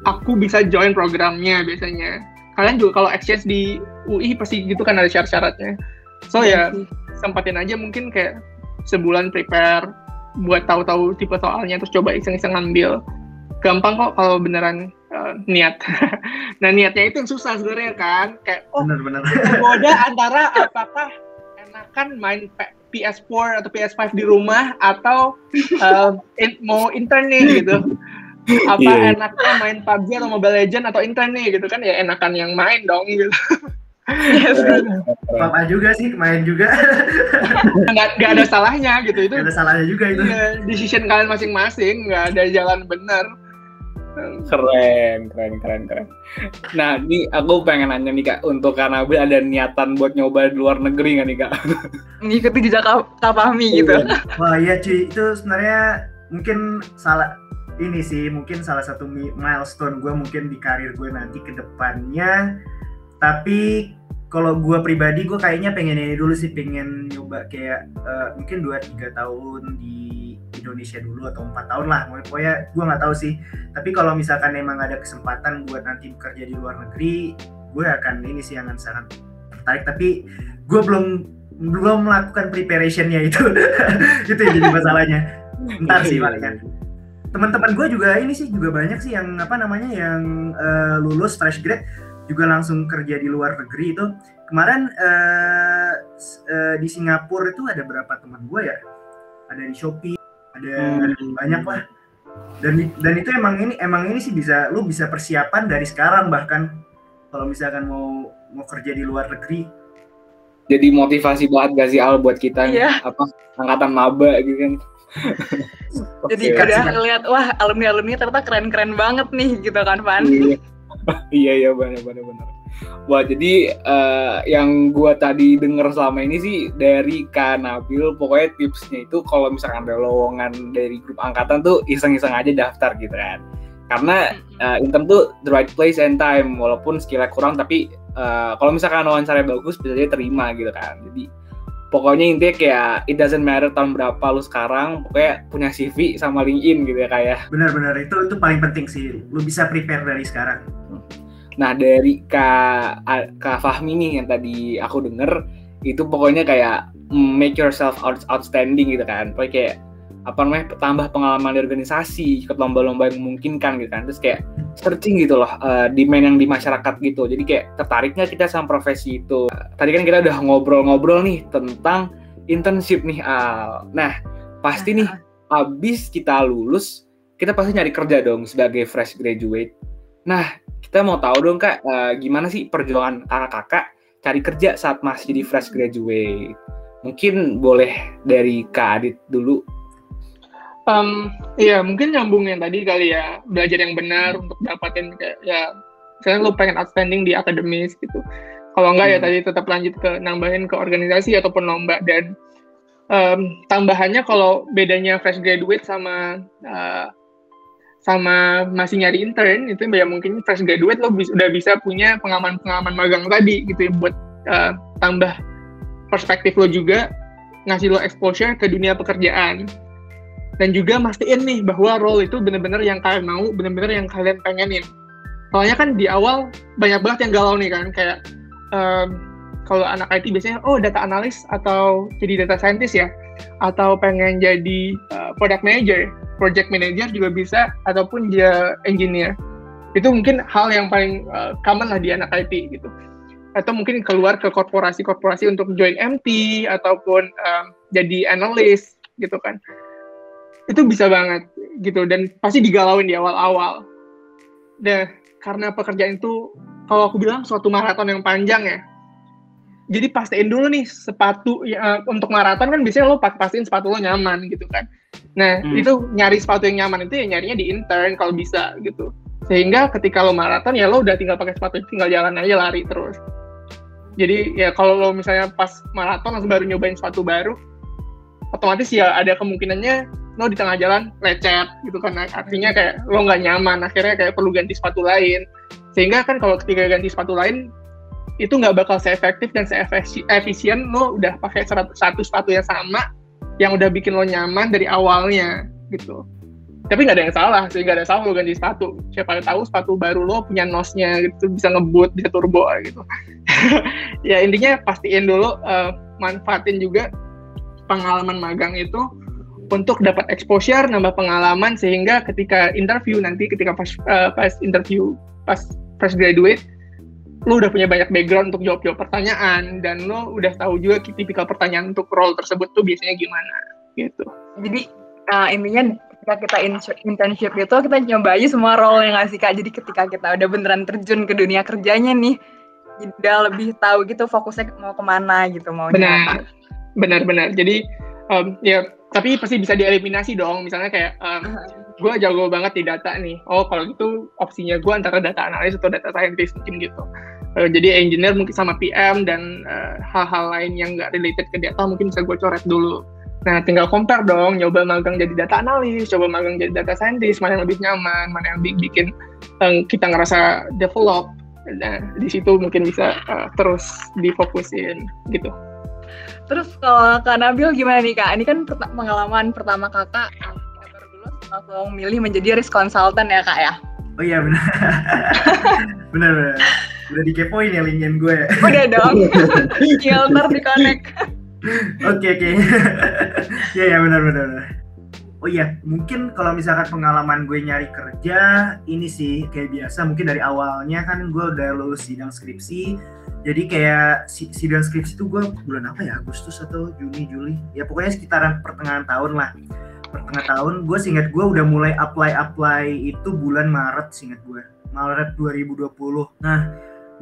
aku bisa join programnya biasanya. Kalian juga kalau exchange di UI pasti gitu kan ada syarat-syaratnya. So ya iya sempatin aja mungkin kayak sebulan prepare buat tahu-tahu tipe soalnya terus coba iseng-iseng ngambil. Gampang kok kalau beneran uh, niat. Nah niatnya itu yang susah sebenarnya kan. Kayak oh bener, bener. antara apakah enakan main PS4 atau PS5 di rumah atau uh, in, mau intern nih gitu apa yeah. enaknya main PUBG atau Mobile Legend atau intern nih gitu kan ya enakan yang main dong gitu. Yes. Apa juga sih main juga. nggak, nggak ada salahnya gitu itu. Nggak ada salahnya juga itu. Ya, decision kalian masing-masing nggak ada jalan benar. Keren, keren, keren, keren. Nah, ini aku pengen nanya nih kak, untuk Kanabil ada niatan buat nyoba di luar negeri nggak nih kak? Ngikuti jejak Kak Fahmi gitu. Wah iya cuy, itu sebenarnya mungkin salah ini sih mungkin salah satu milestone gue mungkin di karir gue nanti ke depannya. Tapi kalau gue pribadi gue kayaknya pengen ini dulu sih pengen nyoba kayak uh, mungkin 2-3 tahun di Indonesia dulu atau empat tahun lah. Pokoknya gue nggak tahu sih. Tapi kalau misalkan emang ada kesempatan buat nanti bekerja di luar negeri gue akan ini sih yang sangat tertarik. Tapi gue belum belum melakukan preparationnya itu. Itu yang jadi masalahnya. Ntar sih palingan teman-teman gue juga ini sih juga banyak sih yang apa namanya yang uh, lulus fresh grade juga langsung kerja di luar negeri itu. Kemarin uh, uh, di Singapura itu ada berapa teman gue ya? Ada di Shopee ada hmm. banyak lah. Dan dan itu emang ini emang ini sih bisa lu bisa persiapan dari sekarang bahkan. Kalau misalkan mau mau kerja di luar negeri. Jadi motivasi banget gak sih Al buat kita yeah. apa angkatan maba gitu kan jadi okay. udah ngeliat wah alumni alumni ternyata keren keren banget nih gitu kan Van? Iya. Iya iya benar benar benar. Wah jadi uh, yang gua tadi denger selama ini sih dari Kak Nabil pokoknya tipsnya itu kalau misalkan ada lowongan dari grup angkatan tuh iseng-iseng aja daftar gitu kan. Karena uh, intern tuh the right place and time walaupun skillnya kurang tapi uh, kalau misalkan wawancara bagus bisa jadi terima gitu kan. Jadi pokoknya intinya kayak it doesn't matter tahun berapa lu sekarang pokoknya punya CV sama LinkedIn gitu ya kayak ya. benar-benar itu itu paling penting sih. Lu bisa prepare dari sekarang. Nah dari kak kak Fahmi nih yang tadi aku denger itu pokoknya kayak make yourself out, outstanding gitu kan. Pokoknya kayak apa namanya tambah pengalaman di organisasi ikut lomba-lomba yang memungkinkan gitu kan. Terus kayak searching gitu loh uh, demand yang di masyarakat gitu. Jadi kayak tertariknya kita sama profesi itu? Tadi kan kita udah ngobrol-ngobrol nih tentang internship nih Al. Nah pasti nih habis kita lulus kita pasti nyari kerja dong sebagai fresh graduate. Nah kita mau tahu dong kak uh, gimana sih perjuangan kakak-kakak cari kerja saat masih di fresh graduate? Mungkin boleh dari kak Adit dulu Um, iya mungkin nyambung yang tadi kali ya. Belajar yang benar untuk dapatin kayak ya misalnya lu pengen outstanding di akademis gitu. Kalau enggak ya hmm. ya tadi tetap lanjut ke nambahin ke organisasi ataupun lomba. Dan um, tambahannya kalau bedanya fresh graduate sama uh, sama masih nyari intern itu ya mungkin fresh graduate lo bis, udah bisa punya pengalaman-pengalaman magang tadi gitu ya buat uh, tambah perspektif lo juga ngasih lo exposure ke dunia pekerjaan dan juga mastiin nih bahwa role itu bener-bener yang kalian mau, bener-bener yang kalian pengenin. Soalnya kan di awal banyak banget yang galau nih kan, kayak um, kalau anak IT biasanya oh data analis atau jadi data scientist ya, atau pengen jadi uh, product manager, project manager juga bisa, ataupun dia engineer. Itu mungkin hal yang paling uh, common lah di anak IT gitu. Atau mungkin keluar ke korporasi-korporasi untuk join MT ataupun um, jadi analis gitu kan itu bisa banget gitu dan pasti digalauin di awal-awal. Deh karena pekerjaan itu kalau aku bilang suatu maraton yang panjang ya. Jadi pastiin dulu nih sepatu ya, untuk maraton kan biasanya lo pastiin sepatu lo nyaman gitu kan. Nah hmm. itu nyari sepatu yang nyaman itu ya nyarinya di intern kalau bisa gitu. Sehingga ketika lo maraton ya lo udah tinggal pakai sepatu tinggal jalan aja lari terus. Jadi ya kalau lo misalnya pas maraton langsung baru nyobain sepatu baru, otomatis ya ada kemungkinannya lo di tengah jalan lecet gitu kan. Artinya kayak lo nggak nyaman akhirnya kayak perlu ganti sepatu lain. Sehingga kan kalau ketika ganti sepatu lain itu nggak bakal seefektif dan seefisien lo udah pakai satu sepatu yang sama yang udah bikin lo nyaman dari awalnya gitu. Tapi nggak ada yang salah sih nggak ada yang salah lo ganti sepatu. Siapa tahu sepatu baru lo punya nosnya gitu bisa ngebut bisa turbo gitu. Ya intinya pastiin dulu uh, manfaatin juga pengalaman magang itu untuk dapat exposure, nambah pengalaman sehingga ketika interview nanti ketika pas uh, pas interview pas fresh graduate lu udah punya banyak background untuk jawab-jawab pertanyaan dan lu udah tahu juga tipikal pertanyaan untuk role tersebut tuh biasanya gimana gitu. Jadi uh, intinya ketika kita internship itu kita nyoba aja semua role yang ngasih kak. Jadi ketika kita udah beneran terjun ke dunia kerjanya nih, udah lebih tahu gitu fokusnya mau ke mana gitu mau benar benar benar jadi um, ya tapi pasti bisa dieliminasi dong. Misalnya kayak um, gue jago banget di data nih. Oh kalau gitu opsinya gue antara data analis atau data scientist mungkin gitu. Uh, jadi engineer mungkin sama PM dan uh, hal-hal lain yang nggak related ke data mungkin bisa gue coret dulu. Nah tinggal compare dong. Nyoba magang jadi data analis coba magang jadi data scientist. Mana yang lebih nyaman mana yang bikin um, kita ngerasa develop. Nah di situ mungkin bisa uh, terus difokusin gitu Terus kalau Kak Nabil gimana nih Kak? Ini kan pengalaman pertama Kakak kita baru lulus langsung milih menjadi risk consultant ya Kak ya? Oh iya benar. benar benar. Udah dikepoin ya linkin gue. Udah dong. Tinggal ntar di connect. Oke oke. Iya ya benar benar. Oh iya, mungkin kalau misalkan pengalaman gue nyari kerja, ini sih kayak biasa, mungkin dari awalnya kan gue udah lulus sidang skripsi, jadi kayak sidang skripsi itu gue bulan apa ya Agustus atau Juni Juli? Ya pokoknya sekitaran pertengahan tahun lah. Pertengahan tahun gue singkat gue udah mulai apply apply itu bulan Maret singkat gue. Maret 2020 nah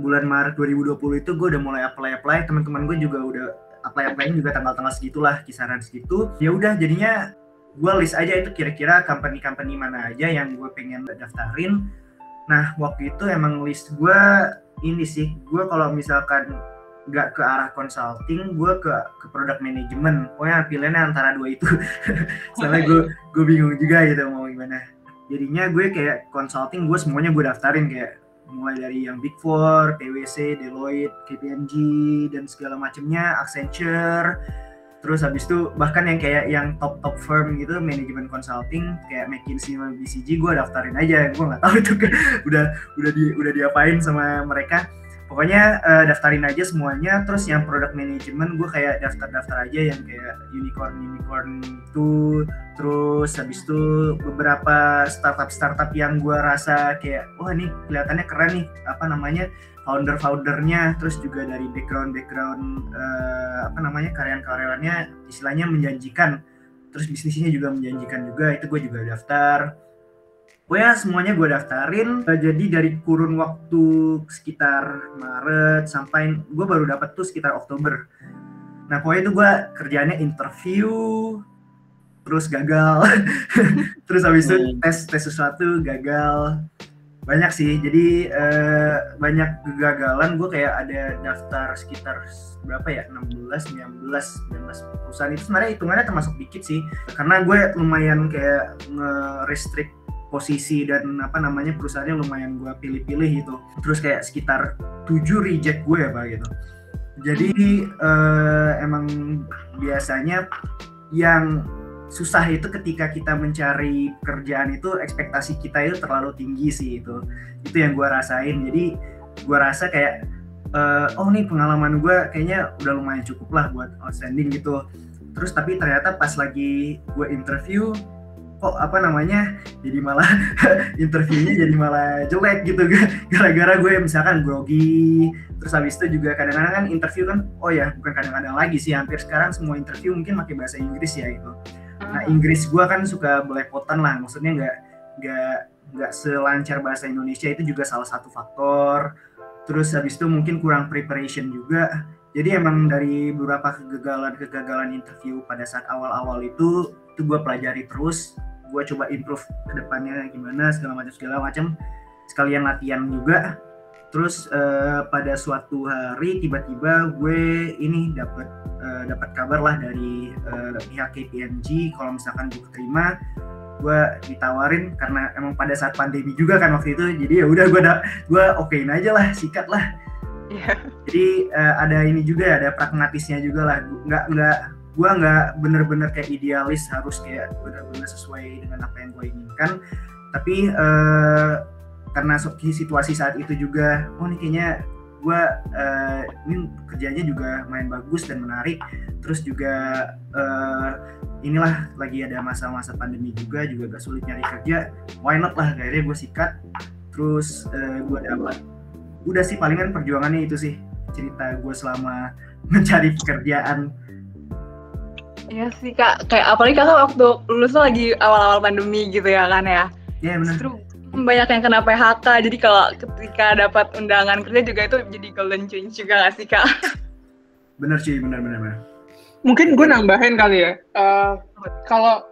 bulan Maret 2020 itu gue udah mulai apply apply. Teman-teman gue juga udah apply apply juga tanggal-tanggal segitulah kisaran segitu. Ya udah jadinya gue list aja itu kira-kira company-company mana aja yang gue pengen daftarin. Nah waktu itu emang list gue ini sih gue kalau misalkan nggak ke arah consulting gue ke ke product management. Pokoknya pilihannya antara dua itu. Soalnya gue gue bingung juga gitu mau gimana. Jadinya gue kayak consulting gue semuanya gue daftarin. Kayak mulai dari yang Big Four, PwC, Deloitte, KPMG dan segala macamnya, Accenture, terus habis itu bahkan yang kayak yang top top firm gitu manajemen consulting kayak McKinsey sama BCG gue daftarin aja. Gue nggak tahu itu kan udah udah di udah diapain sama mereka. Pokoknya uh, daftarin aja semuanya. Terus yang product management gue kayak daftar-daftar aja yang kayak unicorn unicorn itu. Terus habis itu beberapa startup startup yang gue rasa kayak wah ini kelihatannya keren nih. Apa namanya founder foundernya terus juga dari background background uh, apa namanya karyawan karyawannya istilahnya menjanjikan terus bisnisnya juga menjanjikan juga itu gue juga daftar. Gue ya semuanya gue daftarin eh, jadi dari kurun waktu sekitar Maret sampai gue baru dapat tuh sekitar Oktober. Nah pokoknya itu gue kerjanya interview terus gagal. Terus habis itu hmm. tes tes sesuatu gagal banyak sih jadi eh, banyak kegagalan. Gue kayak ada daftar sekitar berapa ya? 16 19 19 perusahaan itu sebenarnya hitungannya termasuk dikit sih karena gue lumayan kayak nge-restrict posisi dan apa namanya perusahaannya lumayan gue pilih-pilih gitu. Terus kayak sekitar 7 reject gue ya pak gitu. Jadi uh, emang biasanya yang susah itu ketika kita mencari pekerjaan itu ekspektasi kita itu terlalu tinggi sih itu. Itu yang gue rasain. Jadi gue rasa kayak uh, oh nih pengalaman gue kayaknya udah lumayan cukup lah buat outstanding gitu. Terus tapi ternyata pas lagi gue interview kok apa namanya jadi malah interviewnya jadi malah jelek gitu. Gara-gara gue misalkan grogi. Terus habis itu juga kadang-kadang kan interview kan oh ya bukan kadang-kadang lagi sih. Hampir sekarang semua interview mungkin pakai bahasa Inggris ya gitu nah ah. Inggris gue kan suka belepotan lah maksudnya nggak nggak nggak selancar bahasa Indonesia itu juga salah satu faktor. Terus habis itu mungkin kurang preparation juga. Jadi emang dari beberapa kegagalan-kegagalan interview pada saat awal-awal itu itu gue pelajari terus. Gue coba improve ke depannya gimana segala macam segala macam. Sekalian latihan juga terus uh, pada suatu hari tiba-tiba gue ini dapat uh, dapat kabar lah dari uh, pihak KPMG kalau misalkan gue terima gue ditawarin karena emang pada saat pandemi juga kan waktu itu jadi ya udah gue gue okein aja lah sikat lah. Yeah. jadi uh, ada ini juga ada pragmatisnya juga lah. Nggak nggak gue nggak bener-bener kayak idealis harus kayak bener-bener sesuai dengan apa yang gue inginkan. Tapi uh, karena situasi saat itu juga oh ini kayaknya gue uh, ini kerjanya juga main bagus dan menarik. Terus juga uh, inilah lagi ada masa-masa pandemi juga juga gak sulit nyari kerja. Why not lah akhirnya gue sikat. Terus uh, gue dapat. Udah sih palingan perjuangannya itu sih cerita gue selama mencari pekerjaan. Iya sih kak, kayak apalagi kakak waktu lulus tuh lagi awal-awal pandemi gitu ya kan ya. Iya benar. Justru banyak yang kena PHK, jadi kalau ketika dapat undangan kerja juga itu jadi golden change juga gak sih kak? Bener sih, bener bener bener. Mungkin gue nambahin kali ya, uh, kalau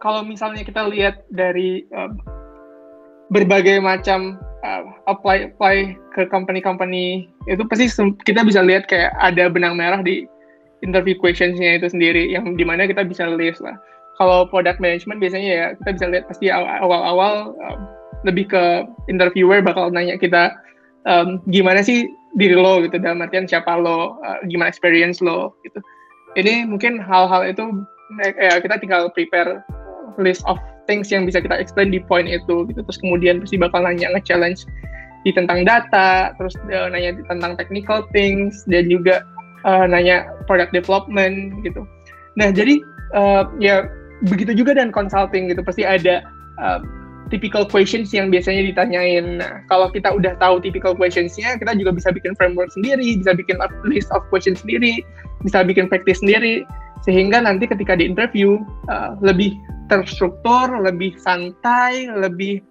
kalau misalnya kita lihat dari uh, berbagai macam uh, apply apply ke company-company itu pasti kita bisa lihat kayak ada benang merah di interview questionsnya itu sendiri yang di mana kita bisa list lah. Kalau product management biasanya ya kita bisa lihat pasti awal-awal um, lebih ke interviewer bakal nanya kita um, gimana sih diri lo gitu dalam artian siapa lo, uh, gimana experience lo gitu. Ini mungkin hal-hal itu ya kita tinggal prepare list of things yang bisa kita explain di point itu gitu. Terus kemudian pasti bakal nanya nge-challenge di tentang data, terus uh, nanya tentang technical things dan juga uh, nanya product development gitu. Nah jadi uh, ya begitu juga dan consulting gitu pasti ada typical questions yang biasanya ditanyain. Nah, kalau kita udah tahu typical questionsnya, kita juga bisa bikin framework sendiri, bisa bikin list of questions sendiri, bisa bikin practice sendiri, sehingga nanti ketika di interview uh, lebih terstruktur, lebih santai, lebih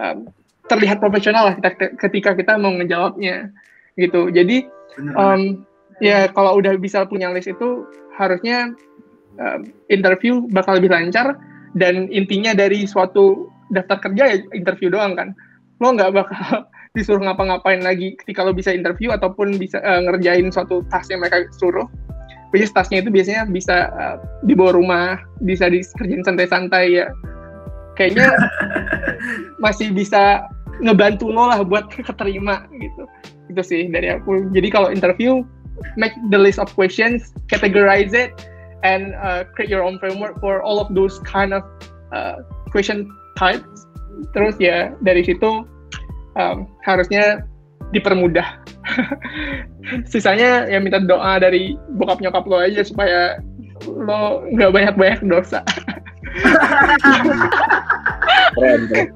um, terlihat profesional lah kita, ketika kita mau ngejawabnya gitu. Jadi um, ya kalau udah bisa punya list itu harusnya uh, interview bakal lebih lancar dan intinya dari suatu daftar kerja ya interview doang kan lo nggak bakal disuruh ngapa-ngapain lagi ketika lo bisa interview ataupun bisa uh, ngerjain suatu task yang mereka suruh Biasanya tasnya itu biasanya bisa uh, dibawa rumah, bisa dikerjain santai-santai ya. Kayaknya masih bisa ngebantu lo lah buat keterima gitu. Itu sih dari aku. Jadi kalau interview make the list of questions, categorize it, and uh, create your own framework for all of those kind of uh, question types. Terus ya dari situ um, harusnya dipermudah. sisanya ya minta doa dari bokap nyokap lo aja supaya lo nggak banyak banyak dosa keren keren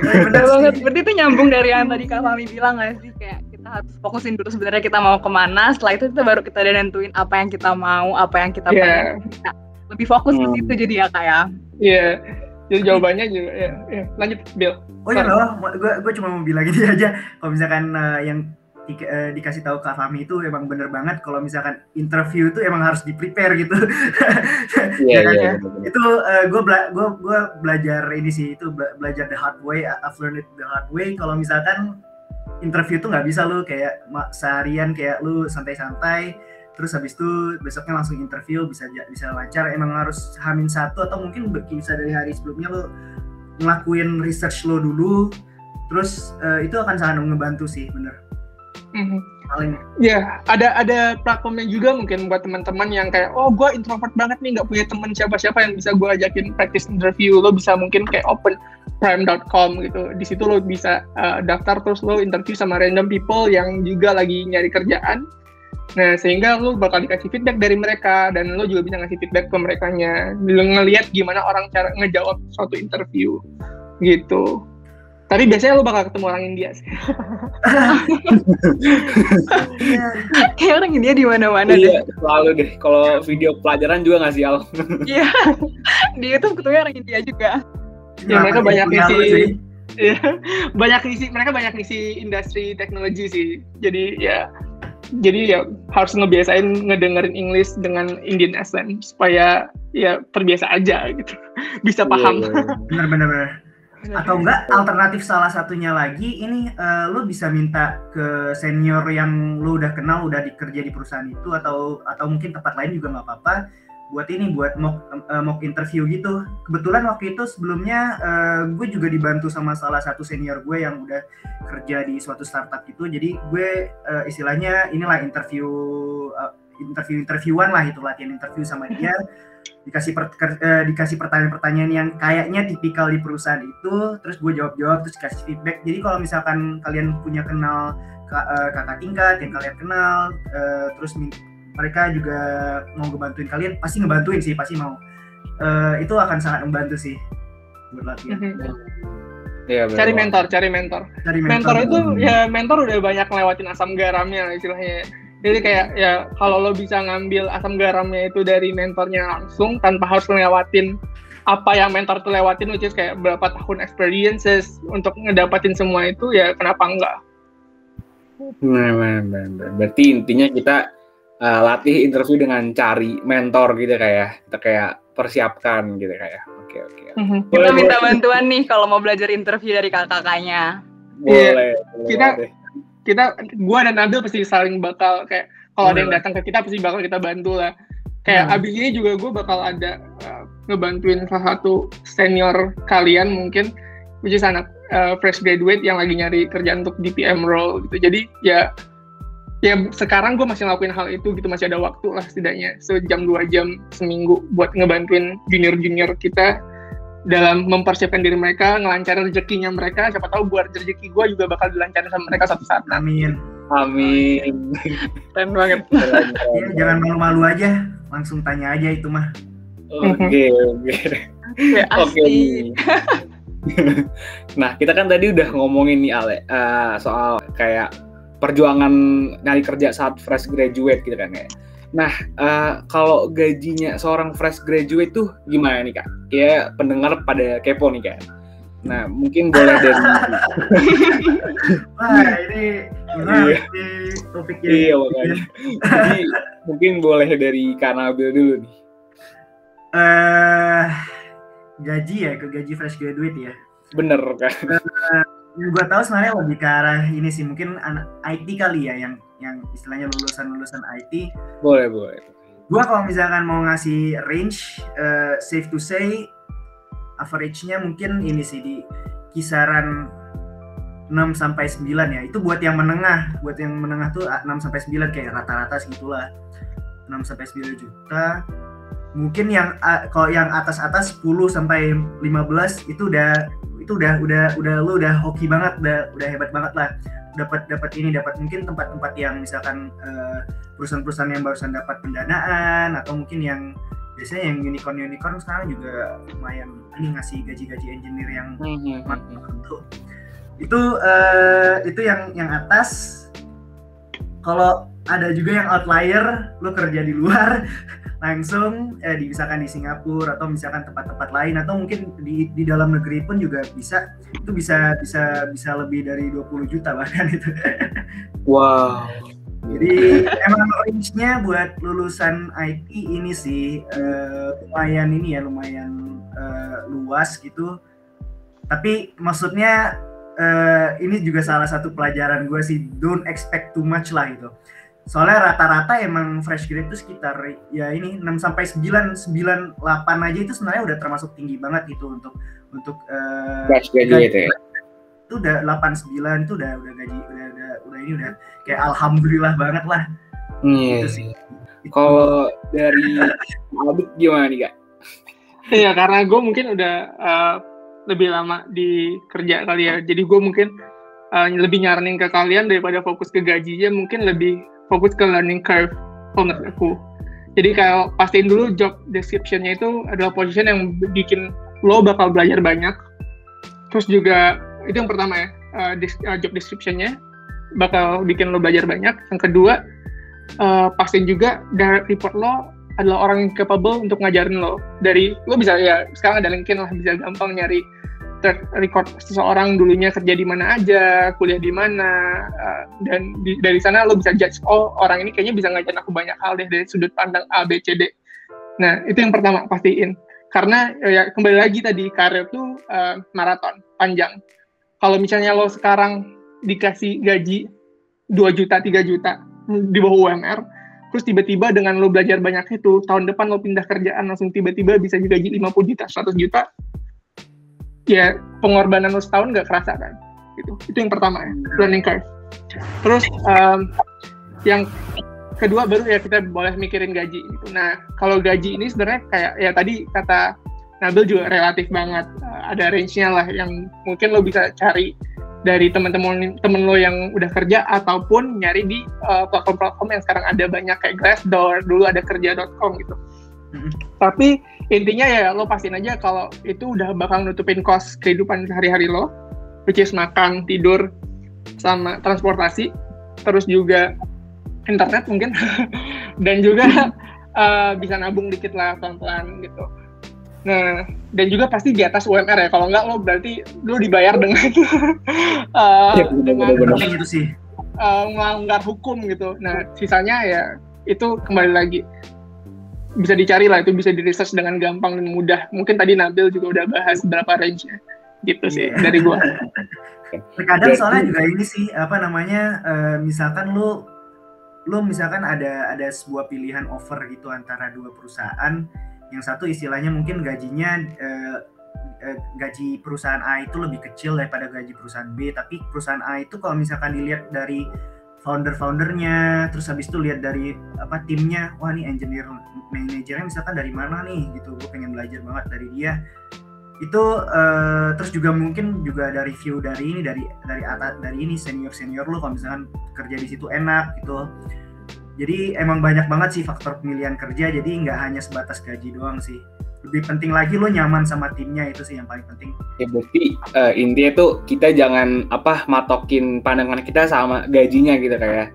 Bener banget. Berarti itu nyambung dari yang tadi Kak Fami bilang gak sih? Kayak kita harus fokusin dulu sebenarnya kita mau ke mana. Setelah itu kita baru kita nentuin apa yang kita mau, apa yang kita Iya. pengen. Kita lebih fokus Hmm. ke situ jadi ya Kak ya. Iya, jadi jawabannya juga ya. ya. Lanjut, Bill. Oh iya loh, gue gue cuma mau bilang ini aja. Kalau misalkan eh, yang di- eh, dikasih tahu Kak Fami itu emang bener banget. Kalau misalkan interview itu emang harus di prepare gitu. iya Ya kan, iya ya? bener-bener. itu gue bela gua, gua belajar ini sih itu bela- belajar the hard way I've learned it the hard way kalau misalkan interview tuh nggak bisa lu kayak seharian kayak lu santai-santai terus habis itu besoknya langsung interview bisa bisa lancar emang harus hamin satu atau mungkin bisa dari hari sebelumnya lu ngelakuin research lo dulu terus eh, itu akan sangat ngebantu sih bener Mhm. paling Ya, ada ada platformnya juga mungkin buat teman-teman yang kayak, oh gue introvert banget nih, nggak punya teman siapa-siapa yang bisa gue ajakin practice interview. Lo bisa mungkin kayak open prime.com gitu. Di situ lo bisa uh, daftar terus lo interview sama random people yang juga lagi nyari kerjaan. Nah, sehingga lo bakal dikasih feedback dari mereka dan lo juga bisa ngasih feedback ke merekanya. Lo ngelihat gimana orang cara ngejawab suatu interview gitu. Tapi biasanya lo bakal ketemu orang India sih. Kayak orang India di mana-mana iya deh. selalu deh kalau video pelajaran juga ngasih al Iya. di YouTube ketemu orang India juga. Ya, mereka Kenapa banyak isi- sih? Iya, banyak isi mereka banyak isi industri teknologi sih. Jadi ya jadi ya harus ngebiasain ngedengerin English dengan Indian accent supaya ya terbiasa aja gitu. Bisa paham. Iya, iya, iya. bener bener bener atau enggak alternatif salah satunya lagi ini eh, lu bisa minta ke senior yang lu udah kenal udah dikerja di perusahaan itu atau atau mungkin tempat lain juga nggak apa-apa buat ini buat mock eh, mock interview gitu. Kebetulan waktu itu sebelumnya eh, gue juga dibantu sama salah satu senior gue yang udah kerja di suatu startup gitu. Jadi gue eh, istilahnya inilah interview eh, interview interviewan lah itu latihan interview sama dia. Dikasih per- eh, dikasih pertanyaan-pertanyaan yang kayaknya tipikal di perusahaan itu terus gue jawab-jawab terus kasih feedback. Jadi kalau misalkan kalian punya kenal ka- kakak tingkat yang kalian kenal eh, terus mereka juga mau ngebantuin kalian pasti ngebantuin sih pasti mau Eh, itu akan sangat membantu sih buat latihan Iya, bener cari mentor, cari mentor. cari Mentor itu ya mentor udah banyak lewatin asam garamnya lah istilahnya. Jadi kayak ya kalau lo bisa ngambil asam garamnya itu dari mentornya langsung tanpa harus ngelewatin apa yang mentor tuh lewatin which is kayak berapa tahun experiences untuk ngedapatin semua itu ya kenapa enggak? Bener, bener, bener, bener. Berarti intinya kita uh, latih interview dengan cari mentor gitu kayak kita kayak persiapkan gitu kayak. Oke oke. Mhm. Kita Boleh, minta boleh. bantuan nih kalau mau belajar interview dari kakak-kakaknya. Iya. Boleh. boleh Kita- kita gua dan Nabil pasti saling bakal kayak kalau ada yang datang ke kita pasti bakal kita bantu lah kayak Hmm. abis ini juga gue bakal ada uh, ngebantuin salah satu senior kalian mungkin which is anak uh, fresh graduate yang lagi nyari kerjaan untuk DPM role gitu jadi ya ya sekarang gue masih ngelakuin hal itu gitu masih ada waktu lah setidaknya sejam dua jam seminggu buat ngebantuin junior junior kita dalam mempersiapkan diri mereka, ngelancarin rezekinya mereka, siapa tahu buat rezeki gue juga bakal dilancarin sama mereka satu saat nanti. amin Amin. Keren banget. Ya, jangan malu-malu aja langsung tanya aja itu mah Oke oke. Oke. nah kita kan tadi udah ngomongin nih Ale eh, soal kayak perjuangan nyari kerja saat fresh graduate gitu kan ya. Nah eh, kalau gajinya seorang fresh graduate tuh gimana nih kak? Ya pendengar pada kepo nih kak. Nah mungkin boleh dari wah ini gimana Iya. ini topiknya iya makanya. Jadi mungkin boleh dari Kak Nabil dulu nih. eh gaji ya ke gaji fresh graduate ya Bener kan? Yang gue tahu sebenarnya lebih ke arah ini sih mungkin anak IT kali ya yang yang istilahnya lulusan lulusan IT Boleh boleh. gue kalau misalkan mau ngasih range eh, safe to say average-nya mungkin ini sih di kisaran 6 sampai 9 ya. Itu buat yang menengah, buat yang menengah tuh 6 sampai 9 kayak rata-rata segitulah. 6 sampai 9 juta. Mungkin yang a- kalau yang atas-atas 10 sampai 15 itu udah itu udah udah udah lu udah hoki banget udah udah hebat banget lah. Dapat dapat ini dapat mungkin tempat-tempat yang misalkan uh, perusahaan-perusahaan yang barusan dapat pendanaan atau mungkin yang biasanya yang unicorn unicorn sekarang juga lumayan ini ngasih gaji-gaji engineer yang Mhm, mantap tuh. Itu uh, itu yang yang atas. Kalau ada juga yang outlier lu kerja di luar langsung eh, di misalkan di Singapura atau misalkan tempat-tempat lain atau mungkin di di dalam negeri pun juga bisa itu bisa bisa bisa lebih dari 20 juta bahkan itu. Wow. jadi emang range-nya buat lulusan IT ini sih eh, lumayan ini ya lumayan eh, luas gitu. Tapi maksudnya eh, ini juga salah satu pelajaran gue sih don't expect too much lah itu soalnya rata-rata emang fresh grade itu sekitar ya ini 6 sampai 9 9 8 aja itu sebenarnya udah termasuk tinggi banget gitu untuk untuk eh, Fresh graduate ya. itu udah 89 itu udah udah gaji udah udah udah ini udah kayak alhamdulillah banget lah Iya. itu sih Itu. Kalau dari Albert gimana nih kak? Iya, karena gue mungkin udah uh, lebih lama di kerja kali ya. Jadi gue mungkin uh, lebih nyaranin ke kalian daripada fokus ke gajinya, mungkin lebih fokus ke learning curve kalau aku. Jadi kalau pastiin dulu job description-nya itu adalah position yang bikin lo bakal belajar banyak. Terus juga itu yang pertama ya, uh, dis- uh, job description-nya bakal bikin lo belajar banyak. Yang kedua, uh, pastiin juga direct report lo adalah orang yang capable untuk ngajarin lo. Dari lo bisa ya sekarang ada LinkedIn lah bisa gampang nyari track record seseorang dulunya kerja di mana aja, kuliah di mana, uh, dan di- dari sana lo bisa judge oh orang ini kayaknya bisa ngajarin aku banyak hal deh dari sudut pandang A B C D. Nah itu yang pertama pastiin karena eh, ya kembali lagi tadi karir tuh uh, maraton panjang. Kalau misalnya lo sekarang dikasih gaji 2 juta 3 juta di bawah UMR, terus tiba-tiba dengan lo belajar banyak itu tahun depan lo pindah kerjaan langsung tiba-tiba bisa digaji 50 juta 100 juta ya pengorbanan lo setahun nggak kerasa kan? Gitu itu yang pertama ya learning curve. Terus um, yang kedua baru ya kita boleh mikirin gaji gitu. Nah kalau gaji ini sebenarnya kayak ya tadi kata Nabil juga relatif banget. Uh, ada range-nya lah yang mungkin lo bisa cari dari teman-teman temen lo yang udah kerja ataupun nyari di uh, platform-platform yang sekarang ada banyak kayak Glassdoor dulu ada kerja.com gitu Tapi intinya ya lo pastiin aja kalau itu udah bakal nutupin kos kehidupan sehari-hari lo which is makan tidur sama transportasi terus juga internet mungkin dan juga uh, bisa nabung dikit lah pelan-pelan gitu. Nah dan juga pasti di atas UMR ya kalau nggak lo berarti lo dibayar dengan uh, bener, dengan bener, bener. Penting itu sih. uh, melanggar hukum gitu. Nah, sisanya ya itu kembali lagi bisa dicari lah itu bisa di research dengan gampang dan mudah. Mungkin tadi Nabil juga udah bahas berapa range-nya. Gitu sih Iya. dari gua. terkadang soalnya juga ini sih apa namanya eh, misalkan lu lu misalkan ada ada sebuah pilihan offer gitu antara dua perusahaan yang satu istilahnya mungkin gajinya eh, gaji perusahaan A itu lebih kecil daripada gaji perusahaan B tapi perusahaan A itu kalau misalkan dilihat dari founder-foundernya terus habis itu lihat dari apa timnya wah nih engineer manajernya misalkan dari mana nih gitu. Gue pengen belajar banget dari dia. Itu eh, terus juga mungkin juga ada review dari ini dari dari atas dari ini senior senior lu kalau misalkan kerja di situ enak gitu. Jadi emang banyak banget sih faktor pemilihan kerja jadi nggak hanya sebatas gaji doang sih lebih penting lagi lo nyaman sama timnya itu sih yang paling penting. Ya berarti eh, intinya tuh kita jangan apa matokin pandangan kita sama gajinya gitu kayak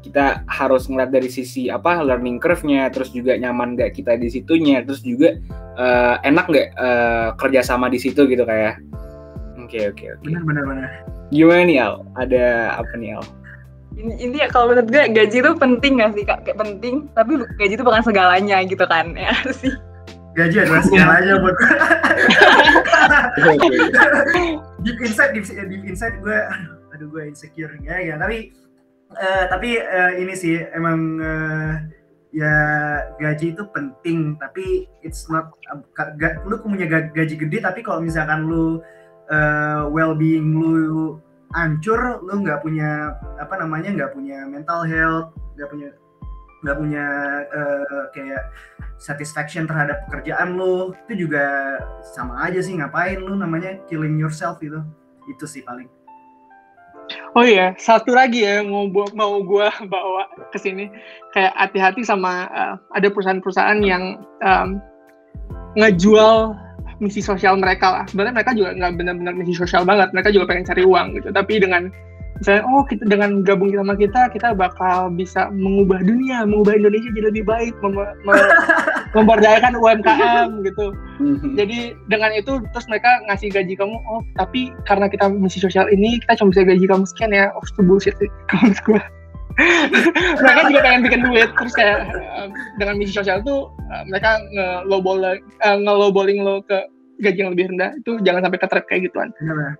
kita harus ngeliat dari sisi apa learning curve-nya terus juga nyaman gak kita di situnya terus juga eh, enak nggak eh, kerja sama di situ gitu kayak oke oke oke. Benar benar benar. Gimana nih Al? Ada apa nih Al? Ini, ini ya kalau menurut gue gaji itu penting gak sih kak? Kayak penting, tapi gaji itu bukan segalanya gitu kan ya sih. Gaji adalah segalanya buat gue Oke, oke. deep inside deep, deep inside gue aduh, aduh gue insecure ya ya tapi eh, tapi eh, ini sih emang eh, ya gaji itu penting tapi it's not ga- ga- lu punya ga- gaji gede tapi kalau misalkan lu eh, well being lu hancur lu nggak punya apa namanya nggak punya mental health nggak punya nggak punya uh, kayak satisfaction terhadap pekerjaan lo itu juga sama aja sih ngapain lo namanya killing yourself gitu itu sih paling Oh iya, satu lagi ya mau mau gue bawa ke sini kayak hati-hati sama uh, ada perusahaan-perusahaan yang um, ngejual misi sosial mereka lah. Sebenarnya mereka juga nggak benar-benar misi sosial banget, mereka juga pengen cari uang gitu. Tapi dengan misalnya oh kita dengan gabung sama kita kita bakal bisa mengubah dunia mengubah Indonesia jadi lebih baik mem mem memberdayakan UMKM gitu. Mhm. jadi dengan itu terus mereka ngasih gaji kamu oh tapi karena kita misi sosial ini kita cuma bisa gaji kamu sekian ya oh itu bullshit sih kalau gue mereka juga pengen bikin duit terus kayak uh, dengan misi sosial itu uh, mereka ngelowballing uh, ngelowballing lo ke gaji yang lebih rendah itu jangan sampai ketrap kayak gituan.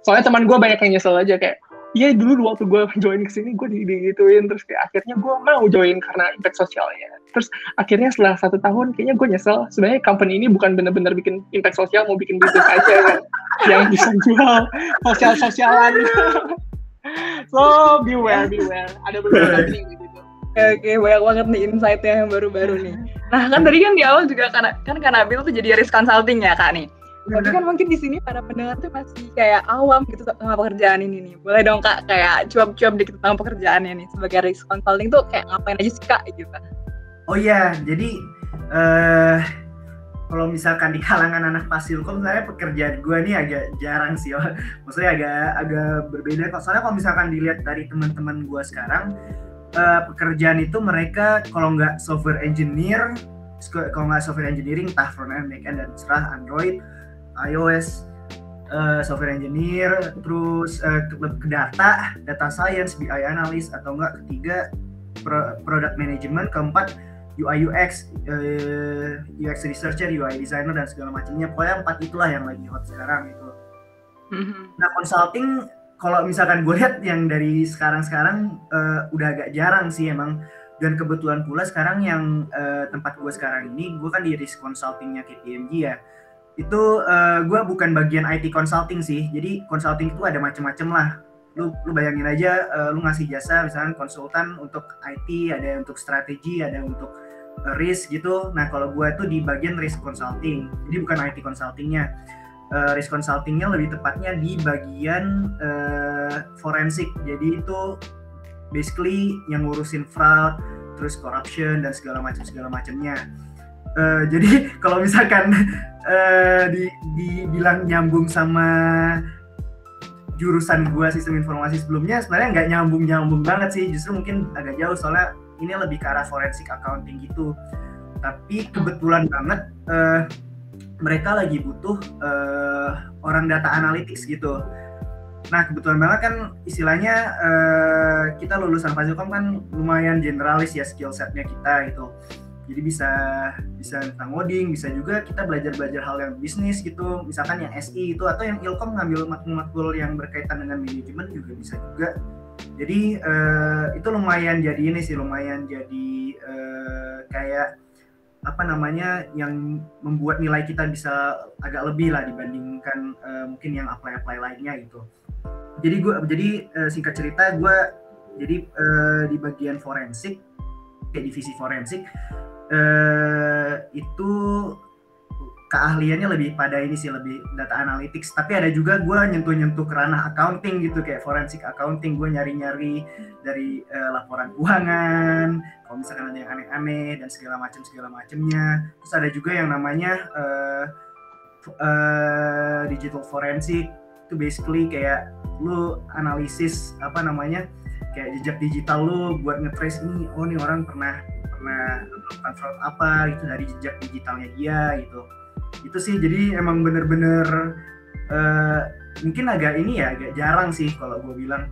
Soalnya teman gue banyak yang nyesel aja kayak Iya dulu waktu gue join ke sini gue digituin terus kayak akhirnya gue mau join karena impact sosialnya. Terus akhirnya setelah satu tahun kayaknya gue nyesel sebenarnya company ini bukan benar-benar bikin impact sosial mau bikin bisnis aja kan yang bisa jual sosial sosialan. so beware beware ada beberapa thing gitu. Oke, oke, banyak banget nih insight-nya yang baru-baru nih. Nah, kan tadi kan di awal juga kan kan Kanabil tuh jadi risk consulting ya, Kak nih. Tapi kan mungkin di sini para pendengar tuh masih kayak awam gitu sama pekerjaan ini nih. Boleh dong kak kayak cuap-cuap dikit tentang pekerjaannya nih sebagai risk consulting tuh kayak ngapain aja sih kak gitu. Oh iya, jadi uh, kalau misalkan di kalangan anak pasilkom sebenarnya pekerjaan gue nih agak jarang sih. Maksudnya agak agak berbeda. Soalnya kalau misalkan dilihat dari teman-teman gue sekarang, uh, pekerjaan itu mereka kalau nggak software engineer, kalau nggak software engineering, entah front end, back end, dan serah Android, iOS, uh, software engineer, terus uh, ke, ke data, data science, BI analyst, atau enggak ketiga pro, product management, keempat UI UX, uh, eh, UX researcher, UI designer dan segala macamnya. Pokoknya empat itulah yang lagi hot sekarang itu. Mm-hmm. Nah consulting kalau misalkan gue lihat yang dari sekarang-sekarang uh, udah agak jarang sih emang dan kebetulan pula sekarang yang uh, tempat gue sekarang ini gue kan di risk consultingnya KPMG ya itu uh, eh, gue bukan bagian IT consulting sih. Jadi consulting itu ada macam-macam lah. Lu lu bayangin aja uh, lu ngasih jasa misalnya konsultan untuk IT ada untuk strategi ada untuk uh, risk gitu. Nah kalau gue tuh di bagian risk consulting. Jadi bukan IT consultingnya. Uh, risk consultingnya lebih tepatnya di bagian uh, forensik. Jadi itu basically yang ngurusin fraud terus corruption dan segala macam segala macamnya uh, jadi kalau misalkan uh, di, dibilang nyambung sama jurusan gua sistem informasi sebelumnya sebenarnya nggak nyambung nyambung banget sih. Justru mungkin agak jauh soalnya ini lebih ke arah forensik accounting gitu. Tapi kebetulan banget uh, mereka lagi butuh uh, orang data analytics gitu. Nah kebetulan banget kan istilahnya uh, kita lulusan Fasilkom kan lumayan generalis ya skill setnya kita gitu jadi bisa bisa tentang coding bisa juga kita belajar belajar hal yang bisnis gitu. Misalkan yang SI itu atau yang ilkom ngambil matkul-matkul yang berkaitan dengan manajemen juga bisa juga. Jadi uh, itu lumayan jadi ini sih lumayan jadi uh, kayak apa namanya yang membuat nilai kita bisa agak lebih lah dibandingkan uh, mungkin yang apply apply lainnya gitu. Jadi gue jadi uh, singkat cerita gue jadi uh, di bagian forensik kayak divisi forensik eh, itu keahliannya lebih pada ini sih lebih data analytics. Tapi ada juga gue nyentuh-nyentuh ranah accounting gitu kayak forensik accounting. Gue nyari-nyari dari uh, laporan keuangan kalau misalkan ada yang aneh-aneh dan segala macam segala macamnya terus ada juga yang namanya uh, uh, digital forensik itu basically kayak lu analisis apa namanya kayak jejak digital lu buat ngetrace ini oh nih orang pernah pernah melakukan fraud apa gitu dari jejak digitalnya dia gitu. Itu sih jadi emang bener-bener uh, mungkin agak ini ya agak jarang sih kalau gue bilang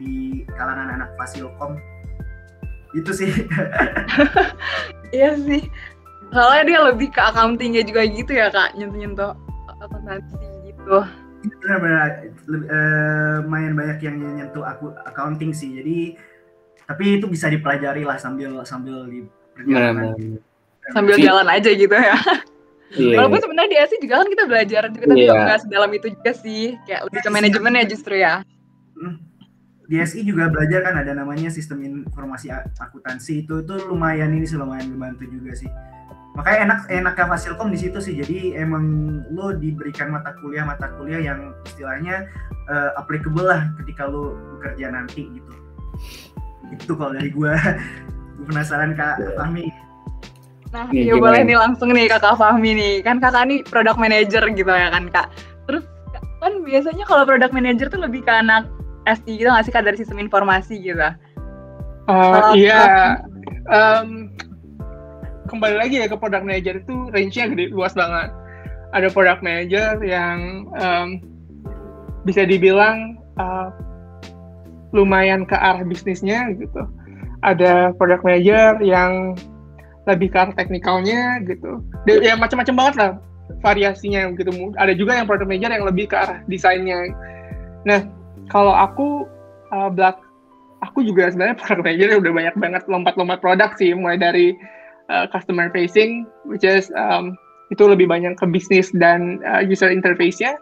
di kalangan anak fasilkom itu sih. Iya sih. Soalnya dia lebih ke accountingnya juga gitu ya kak nyentuh-nyentuh akuntansi gitu. Benar-benar uh, lumayan banyak yang nyentuh aku accounting sih. Jadi tapi itu bisa dipelajari lah sambil sambil di perjalanan. Sambil jalan aja gitu ya. Yeah. walaupun sebenarnya di ASI juga kan kita belajar juga tapi yeah. nggak sedalam itu juga sih. Kayak lebih ke manajemen ya justru ya. Hmm. di SI juga belajar kan ada namanya sistem informasi akuntansi. Itu itu lumayan ini sih lumayan membantu juga sih. Makanya enak enaknya Fasilkom di situ sih. Jadi emang lo diberikan mata kuliah mata kuliah yang istilahnya uh, applicable lah ketika lo bekerja nanti gitu itu kalau dari gue gue penasaran kak. Yeah. Fahmi. Nah iya boleh nih langsung nih kakak Fahmi nih. Kan kakak nih product manager gitu ya kan kak. Terus kan biasanya kalau product manager tuh lebih ke anak SI gitu nggak sih kak? Dari sistem informasi gitu? Uh, iya, um, kembali lagi ya ke product manager itu range-nya gede luas banget. Ada product manager yang um, bisa dibilang uh, lumayan ke arah bisnisnya gitu. Ada product manager yang lebih ke arah teknikalnya gitu. Ya macam-macam banget lah variasinya gitu. Ada juga yang product manager yang lebih ke arah desainnya. Nah, kalau aku uh, belak aku juga sebenarnya product manager udah banyak banget lompat-lompat produk sih mulai dari uh, customer facing which is um, itu lebih banyak ke bisnis dan uh, user interface-nya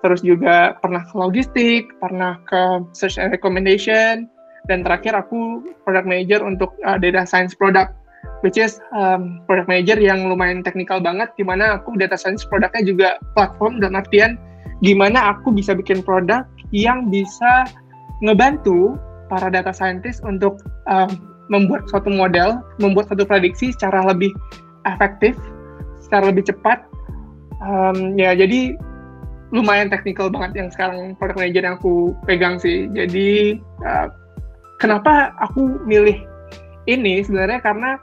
terus juga pernah ke logistik pernah ke search and recommendation dan terakhir aku product manager untuk uh, data science product which is um, product manager yang lumayan teknikal banget di mana aku data science produknya juga platform dan artian gimana aku bisa bikin produk yang bisa ngebantu para data scientist untuk um, membuat suatu model, membuat suatu prediksi secara lebih efektif, secara lebih cepat. Um, ya jadi lumayan teknikal banget yang sekarang product manager yang aku pegang sih. Jadi uh, kenapa aku milih ini sebenarnya karena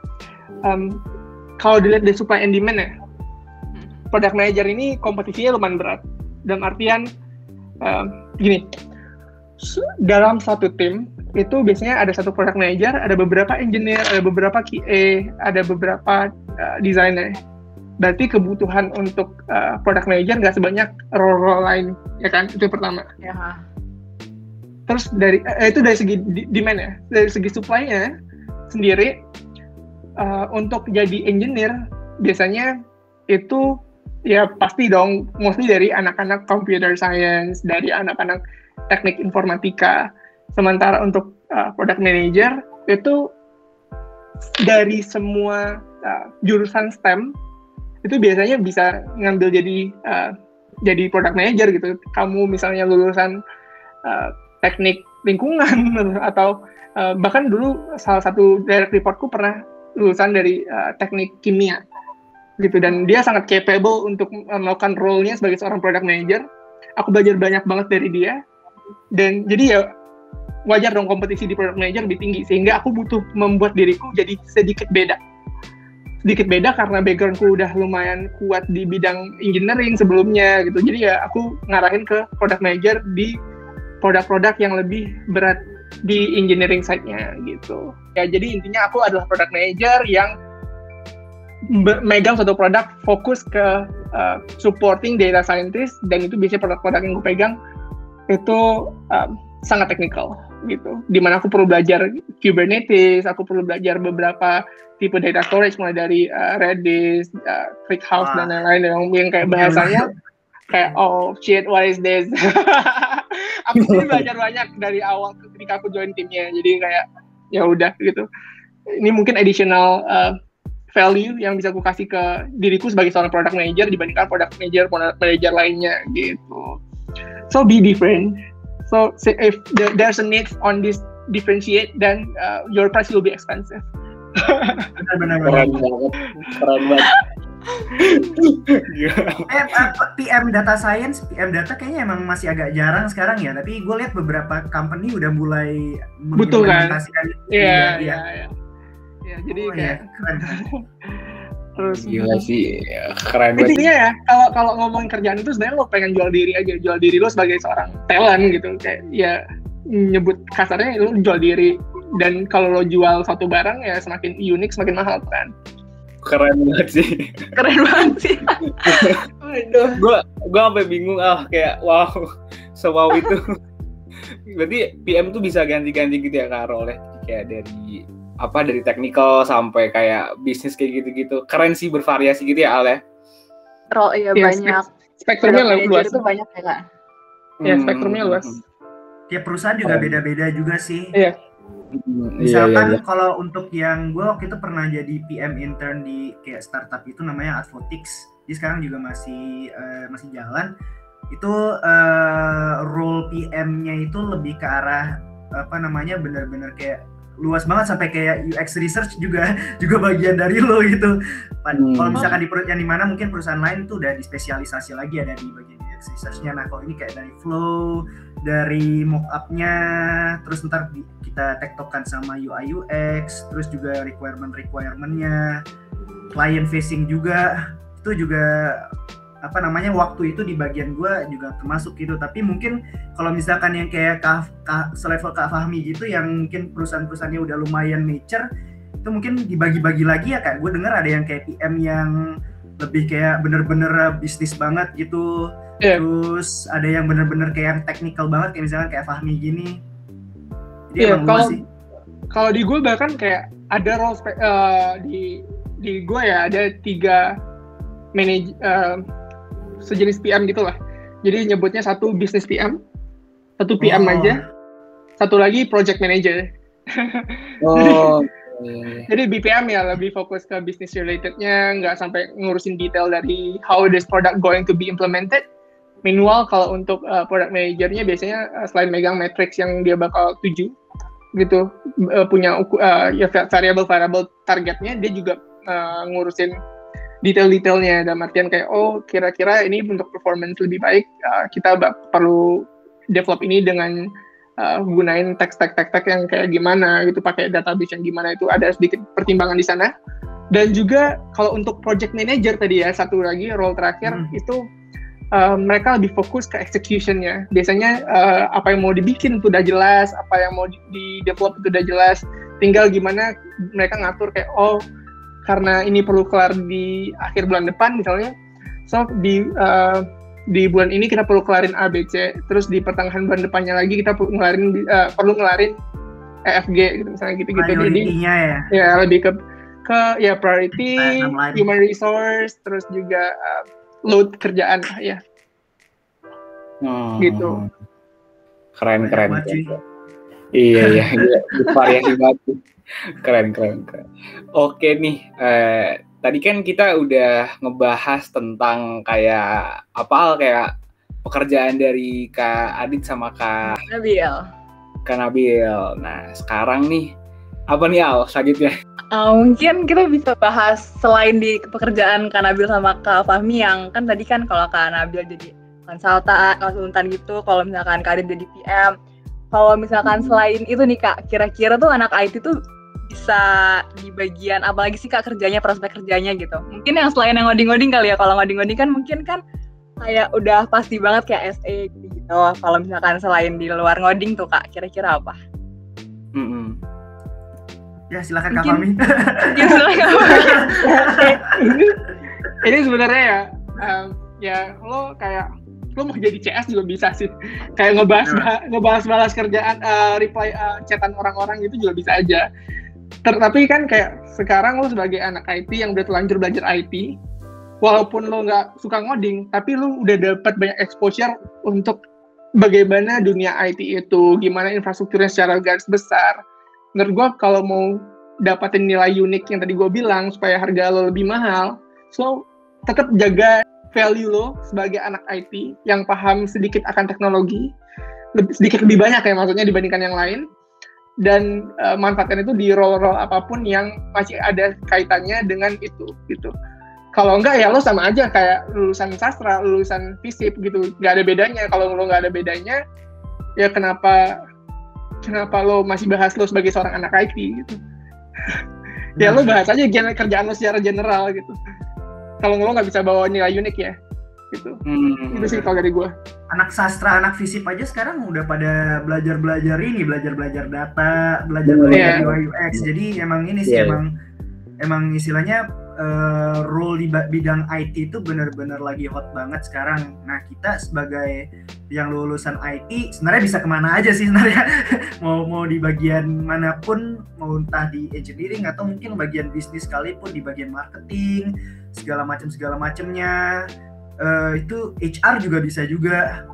um, kalau dilihat dari supply and demand ya, product manager ini kompetisinya lumayan berat. Dalam artian um, gini dalam satu tim itu biasanya ada satu product manager, ada beberapa engineer, ada beberapa QA, ada beberapa uh, designer. Berarti kebutuhan untuk uh, product manager nggak sebanyak role-role lain, ya kan? Itu yang pertama. Ya. Terus dari eh, itu dari segi demand ya, dari segi supply-nya sendiri uh, untuk jadi engineer biasanya itu ya pasti dong mostly dari anak-anak computer science dari anak-anak teknik informatika sementara untuk uh, product manager itu dari semua uh, jurusan STEM itu biasanya bisa ngambil jadi uh, jadi product manager gitu kamu misalnya lulusan uh, teknik lingkungan atau uh, bahkan dulu salah satu direct reportku pernah lulusan dari uh, teknik kimia gitu dan dia sangat capable untuk melakukan role-nya sebagai seorang product manager. Aku belajar banyak banget dari dia dan jadi ya wajar dong kompetisi di product manager lebih tinggi sehingga aku butuh membuat diriku jadi sedikit beda. Sedikit beda karena backgroundku udah lumayan kuat di bidang engineering sebelumnya gitu. Jadi ya aku ngarahin ke product manager di produk-produk yang lebih berat di engineering side-nya gitu. Ya jadi intinya aku adalah product manager yang megang satu produk fokus ke uh, supporting data scientist dan itu biasanya produk-produk yang gue pegang itu um, sangat teknikal gitu. Di mana aku perlu belajar Kubernetes, aku perlu belajar beberapa tipe data storage mulai dari uh, Redis, uh, ClickHouse dan lain-lain yang, yang kayak bahasanya kayak oh shit what is this? aku sih belajar banyak dari awal ketika aku join timnya. Jadi kayak ya udah gitu. Ini mungkin additional uh, value yang bisa aku kasih ke diriku sebagai seorang product manager dibandingkan product manager product manager lainnya gitu. So be different. So if there's a need on this differentiate, then uh, your price will be expensive. benar-benar keren banget, keren banget. eh, PM data science, PM data kayaknya emang masih agak jarang sekarang ya. Tapi gue lihat beberapa company udah mulai kan? Iya, iya, iya ya jadi oh, kayak ya. keren. terus gila sih keren banget. Intinya ya kalau kalau ngomong kerjaan itu sebenarnya lo pengen jual diri aja jual diri lo sebagai seorang talent gitu. Kayak ya nyebut kasarnya lo jual diri dan kalau lo jual satu barang ya semakin unik semakin mahal kan? Keren banget sih. Keren banget sih. Aduh. gue gue sampai bingung ah kayak wow sewau itu. Berarti PM tuh bisa ganti-ganti gitu ya kak oleh kayak dari apa dari teknikal sampai kayak bisnis kayak gitu-gitu keren sih bervariasi gitu ya Al ya Ro, iya ya, banyak spektrumnya luas itu banyak ya kak ya hmm, spektrumnya luas tiap perusahaan juga beda-beda juga sih. Iya. Hmm, Misalkan iya, iya, iya. kalau untuk yang gue waktu itu pernah jadi PM intern di kayak startup itu namanya Advotix. Jadi sekarang juga masih eh, masih jalan. Itu eh, role PM-nya itu lebih ke arah apa namanya benar-benar kayak luas banget sampai kayak UX research juga juga bagian dari lo gitu. Hmm. Kalau misalkan di yang di mana mungkin perusahaan lain tuh udah dispesialisasi lagi ada di bagian UX research-nya. Nah kalau ini kayak dari flow, dari mock-up-nya, terus ntar kita tektokan sama UI UX, terus juga requirement-requirement-nya, client facing juga, itu juga apa namanya waktu itu di bagian gua juga termasuk gitu. Tapi mungkin kalau misalkan yang kayak kah, kah, selevel Kak Fahmi gitu yang mungkin perusahaan-perusahaannya udah lumayan mature itu mungkin dibagi-bagi lagi ya kak. Gue dengar ada yang kayak PM yang lebih kayak bener-bener bisnis banget gitu. Iya. terus ada yang bener-bener kayak yang technical banget kayak misalkan kayak Fahmi gini. Jadi Iya, emang luas kalau- sih. Kalau di gue bahkan kayak ada role eh, di di gue ya ada tiga manage eh, sejenis PM gitulah. Jadi nyebutnya satu business PM, satu PM Oh. aja, satu lagi project manager. Oh. Jadi BPM ya lebih fokus ke business relatednya, nggak sampai ngurusin detail dari how this product going to be implemented. Meanwhile kalau untuk uh, product manajernya biasanya uh, selain megang matrix yang dia bakal tuju gitu uh, punya uh, ya variable variable targetnya dia juga uh, ngurusin detail-detailnya dalam artian kayak oh kira-kira ini untuk performance lebih baik uh, kita perlu develop ini dengan uh, gunain teks yang kayak gimana gitu pakai database yang gimana itu ada sedikit pertimbangan di sana. Dan juga kalau untuk project manager tadi ya satu lagi role terakhir Hmm. itu uh, mereka lebih fokus ke executionnya. Biasanya uh, apa yang mau dibikin itu udah jelas apa yang mau di, di develop itu udah jelas. Tinggal gimana mereka ngatur kayak oh karena ini perlu kelar di akhir bulan depan misalnya so di uh, di bulan ini kita perlu kelarin ABC terus di pertengahan bulan depannya lagi kita perlu ngelarin uh, perlu ngelarin EFG gitu misalnya gitu gitu jadi ya ya lebih ke ke ya priority human resource terus juga uh, load kerjaan lah ya Hmm. Gitu. Keren, keren. Iya, iya, iya. Variasi banget. Keren, keren, keren. Oke nih, eh, tadi kan kita udah ngebahas tentang kayak apa kayak pekerjaan dari Kak Adit sama Kak, Nabil. Kak Nabil. Nah, sekarang nih, apa nih Al selanjutnya? Uh, mungkin kita bisa bahas selain di pekerjaan Kak Nabil sama Kak Fahmi yang kan tadi kan kalau Kak Nabil jadi konsultan, konsultan gitu, kalau misalkan Kak Adit jadi PM. Kalau misalkan selain itu nih Kak, kira-kira tuh anak IT tuh bisa di bagian apalagi sih Kak kerjanya, prospek kerjanya gitu. Mungkin yang selain yang ngoding-ngoding kali ya, kalau ngoding-ngoding kan mungkin kan kayak udah pasti banget kayak SE gitu. gitu. Kalau misalkan selain di luar ngoding tuh Kak, kira-kira apa? Mm-mm. ya silakan Kak Fahmi Ya, silakan. ini, ini sebenarnya ya um, ya lo kayak lo mau jadi CS juga bisa sih kayak ngebahas bah- ngebahas balas kerjaan uh, reply uh, chatan orang-orang gitu juga bisa aja Ter- tapi kan kayak sekarang lo sebagai anak IT yang udah terlanjur belajar IT walaupun lo nggak suka ngoding tapi lo udah dapat banyak exposure untuk bagaimana dunia IT itu gimana infrastrukturnya secara garis besar. Menurut gue kalau mau dapatin nilai unik yang tadi gue bilang supaya harga lo lebih mahal so tetap jaga value lo sebagai anak IT yang paham sedikit akan teknologi lebih, sedikit lebih banyak ya maksudnya dibandingkan yang lain dan uh, manfaatkan itu di role-role apa pun yang masih ada kaitannya dengan itu gitu. Kalau enggak ya lo sama aja kayak lulusan sastra lulusan fisip gitu. Nggak ada bedanya. Kalau lo nggak ada bedanya ya kenapa kenapa lo masih bahas lo sebagai seorang anak IT gitu. Ya lo bahas aja kerjaan lo secara general gitu. Kalau lo nggak bisa bawa nilai unik ya gitu Hmm. itu sih kalau dari gue anak sastra, anak fisip aja sekarang udah pada belajar-belajar ini, belajar-belajar data, belajar-belajar Iya. UI UX. Jadi emang ini sih Iya, iya. emang emang istilahnya eh, role di bidang IT itu benar-benar lagi hot banget sekarang. Nah kita sebagai yang lulusan IT sebenarnya bisa ke mana aja sih sebenarnya mau mau di bagian mana pun mau entah di engineering atau mungkin bagian bisnis sekalipun di bagian marketing segala macam segala macamnya Eh, itu HR juga bisa juga.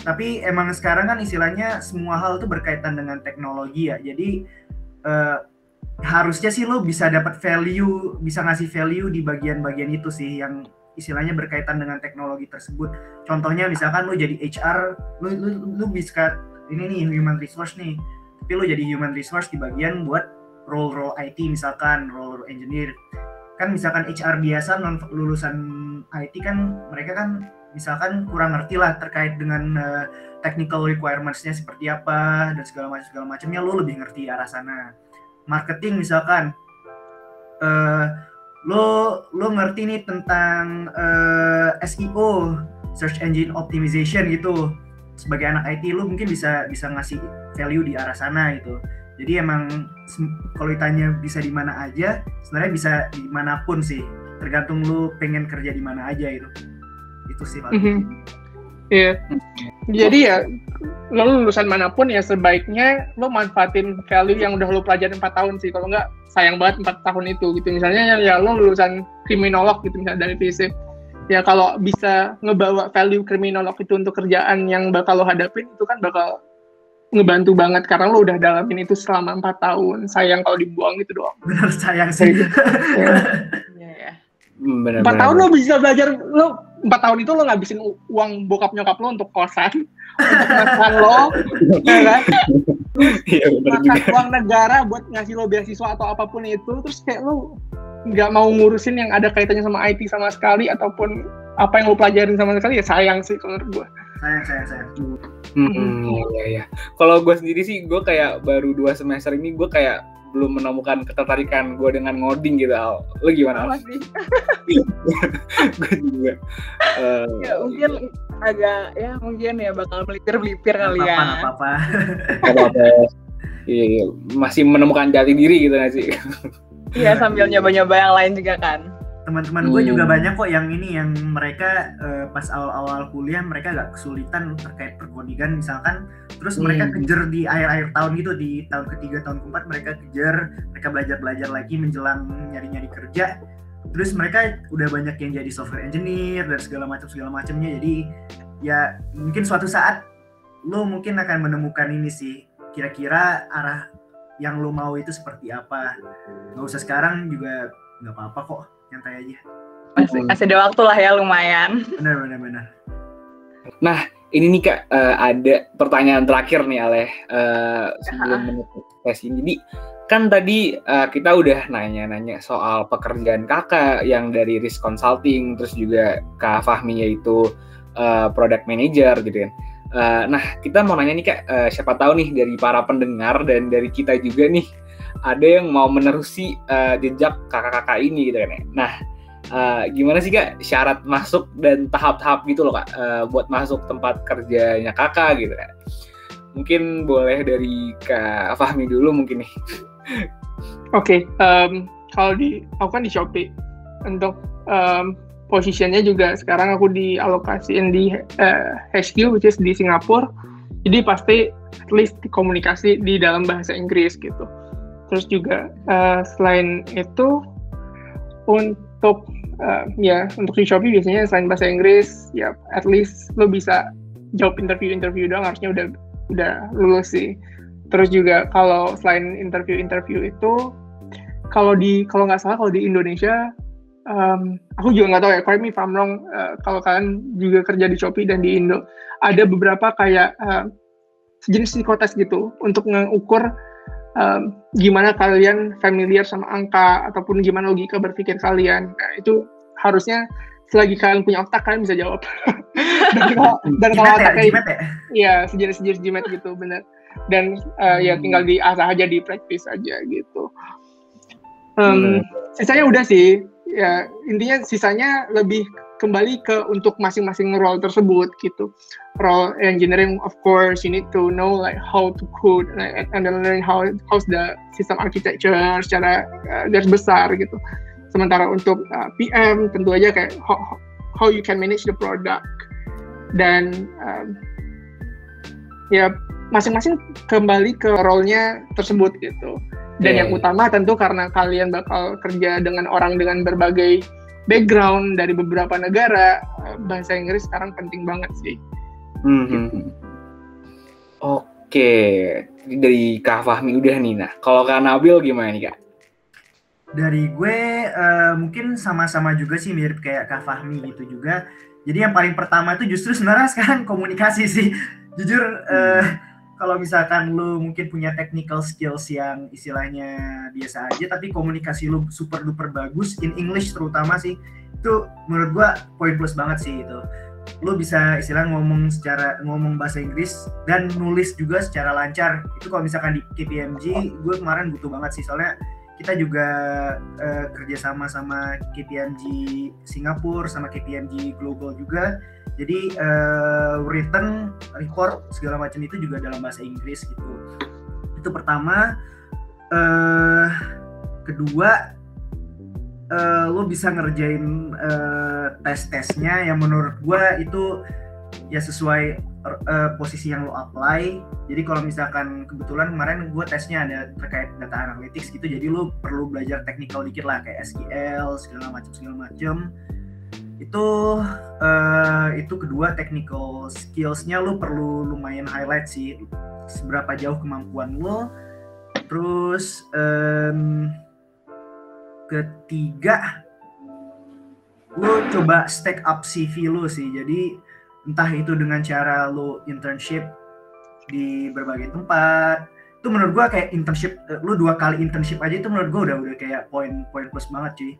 Tapi emang sekarang kan istilahnya semua hal itu berkaitan dengan teknologi ya. Jadi uh, harusnya sih lo bisa dapat value bisa ngasih value di bagian-bagian itu sih yang istilahnya berkaitan dengan teknologi tersebut. Contohnya misalkan lo jadi HR lo lo, lo bisa ini nih human resource nih. Tapi lo jadi human resource di bagian buat role-role IT misalkan role engineer kan misalkan HR biasa non lulusan IT kan mereka kan misalkan kurang ngerti lah terkait dengan uh, technical requirements-nya seperti apa dan segala macam segala macamnya lo lebih ngerti arah sana. Marketing misalkan uh, lo lo ngerti nih tentang uh, eh, SEO search engine optimization gitu. Sebagai anak IT lo mungkin bisa bisa ngasih value di arah sana gitu jadi emang kalau ditanya bisa di mana aja sebenarnya bisa di mana pun sih tergantung lu pengen kerja di mana aja itu itu sih paling mm -hmm. Iya. Jadi ya lo lulusan mana pun ya sebaiknya lo manfaatin value yang udah lo pelajarin 4 tahun sih. Kalau nggak sayang banget 4 tahun itu gitu. Misalnya ya, ya lo lulusan kriminolog gitu misalnya dari FISIP. Ya kalau bisa ngebawa value kriminolog itu untuk kerjaan yang bakal lo hadapin itu kan bakal ngebantu banget karena lo udah dalamin itu selama empat tahun. Sayang kalau dibuang gitu doang. Benar sayang sih. Ya. ya, empat tahun lo bisa belajar lo empat tahun itu lo ngabisin uang bokap nyokap lo untuk kosan. Untuk makan lo. Ya kan? Ya, makan uang negara buat ngasih lo beasiswa atau apa pun itu terus kayak lo nggak mau ngurusin yang ada kaitannya sama IT sama sekali ataupun apa yang lo pelajarin sama sekali ya sayang sih kalau menurut gue sayang sayang sayang Hmm, iya ya. Kalau gue sendiri sih, gue kayak baru dua semester ini gue kayak belum menemukan ketertarikan gue dengan ngoding gitu Al. Lo gimana Al? gue juga. Uh, ya mungkin agak ya mungkin ya bakal melipir-melipir kali ya. Apa-apa. Apa-apa. Iya, iya, masih menemukan jati diri gitu gak sih? Iya sambil nyoba-nyoba yang lain juga kan teman-teman gue juga hmm. banyak kok yang ini yang mereka uh, pas awal-awal kuliah mereka agak kesulitan terkait perkodingan misalkan. Terus hmm. mereka kejar di akhir-akhir tahun gitu di tahun ketiga tahun keempat mereka kejar mereka belajar-belajar lagi menjelang nyari-nyari kerja. Terus mereka udah banyak yang jadi software engineer dan segala macam segala macamnya. Jadi ya mungkin suatu saat lo mungkin akan menemukan ini sih kira-kira arah yang lo mau itu seperti apa. Nggak usah sekarang juga nggak apa-apa kok nyantai aja. Masih, masih ada waktu lah ya lumayan. Benar benar benar. Nah ini nih kak uh, ada pertanyaan terakhir nih Aleh uh, sebelum menutup tes ini. Jadi kan tadi uh, kita udah nanya-nanya soal pekerjaan kakak yang dari risk consulting terus juga kak Fahmi yaitu uh, product manager gitu kan. Uh, nah kita mau nanya nih kak uh, siapa tahu nih dari para pendengar dan dari kita juga nih ada yang mau menerusi uh, jejak kakak-kakak ini gitu kan ya. Nah, uh, gimana sih kak syarat masuk dan tahap-tahap gitu loh kak uh, buat masuk tempat kerjanya kakak gitu kan? Mungkin boleh dari kak Fahmi dulu mungkin nih. Oke, okay, um, kalau di aku kan di Shopee untuk um, posisinya juga sekarang aku dialokasiin di uh, HQ which is di Singapura. Jadi pasti at least komunikasi di dalam bahasa Inggris gitu terus juga uh, selain itu untuk uh, ya untuk di Shopee biasanya selain bahasa Inggris ya at least lo bisa jawab interview-interview doang harusnya udah udah lulus sih. Terus juga kalau selain interview-interview itu kalau di kalau nggak salah kalau di Indonesia um, aku juga nggak tahu ya correct me if I'm wrong uh, kalau kalian juga kerja di Shopee dan di Indo ada beberapa kayak uh, sejenis psikotes gitu untuk mengukur um, gimana kalian familiar sama angka ataupun gimana logika berpikir kalian. Nah, itu harusnya selagi kalian punya otak kalian bisa jawab. dan kalau dan kalau ya, otaknya ya, ya sejenis sejenis jimat gitu benar. Dan uh, ya tinggal diasah aja di practice aja gitu. Um, sisanya udah sih ya intinya sisanya lebih kembali ke untuk masing-masing role tersebut gitu. Role engineering of course you need to know like how to code like, and then learn how how's the system architecture secara uh, garis besar gitu. Sementara untuk uh, PM tentu aja kayak how, how you can manage the product dan um, ya masing-masing kembali ke role-nya tersebut gitu. Dan yeah. yang utama tentu karena kalian bakal kerja dengan orang dengan berbagai background dari beberapa negara bahasa Inggris sekarang penting banget sih Hmm. hmm, hmm. Oke, Ini dari Kak Fahmi udah nih. Nah, kalau Kak Nabil gimana nih Kak? Dari gue eh, mungkin sama-sama juga sih mirip kayak Kak Fahmi gitu juga. Jadi yang paling pertama itu justru sebenarnya sekarang komunikasi sih. Jujur eh, kalau misalkan lu mungkin punya technical skills yang istilahnya biasa aja tapi komunikasi lu super duper bagus in English terutama sih itu menurut gua poin plus banget sih itu. Lu bisa istilah ngomong secara ngomong bahasa Inggris dan nulis juga secara lancar. Itu kalau misalkan di KPMG gue kemarin butuh banget sih soalnya kita juga uh, kerjasama sama KPMG Singapura sama KPMG Global juga jadi uh, written report segala macam itu juga dalam bahasa Inggris gitu. Itu pertama. Uh, kedua uh, lo bisa ngerjain uh, tes-tesnya. Yang menurut gue itu ya sesuai uh, posisi yang lo apply. Jadi kalau misalkan kebetulan kemarin gue tesnya ada terkait data analytics gitu, jadi lo perlu belajar technical dikit lah kayak SQL segala macam segala macam itu uh, itu kedua technical skillsnya lo perlu lumayan highlight sih seberapa jauh kemampuan lo terus um, ketiga lo coba stack up CV lo sih. Jadi entah itu dengan cara lo internship di berbagai tempat itu menurut gua kayak internship lo dua kali internship aja itu menurut gua udah udah kayak poin poin plus banget cuy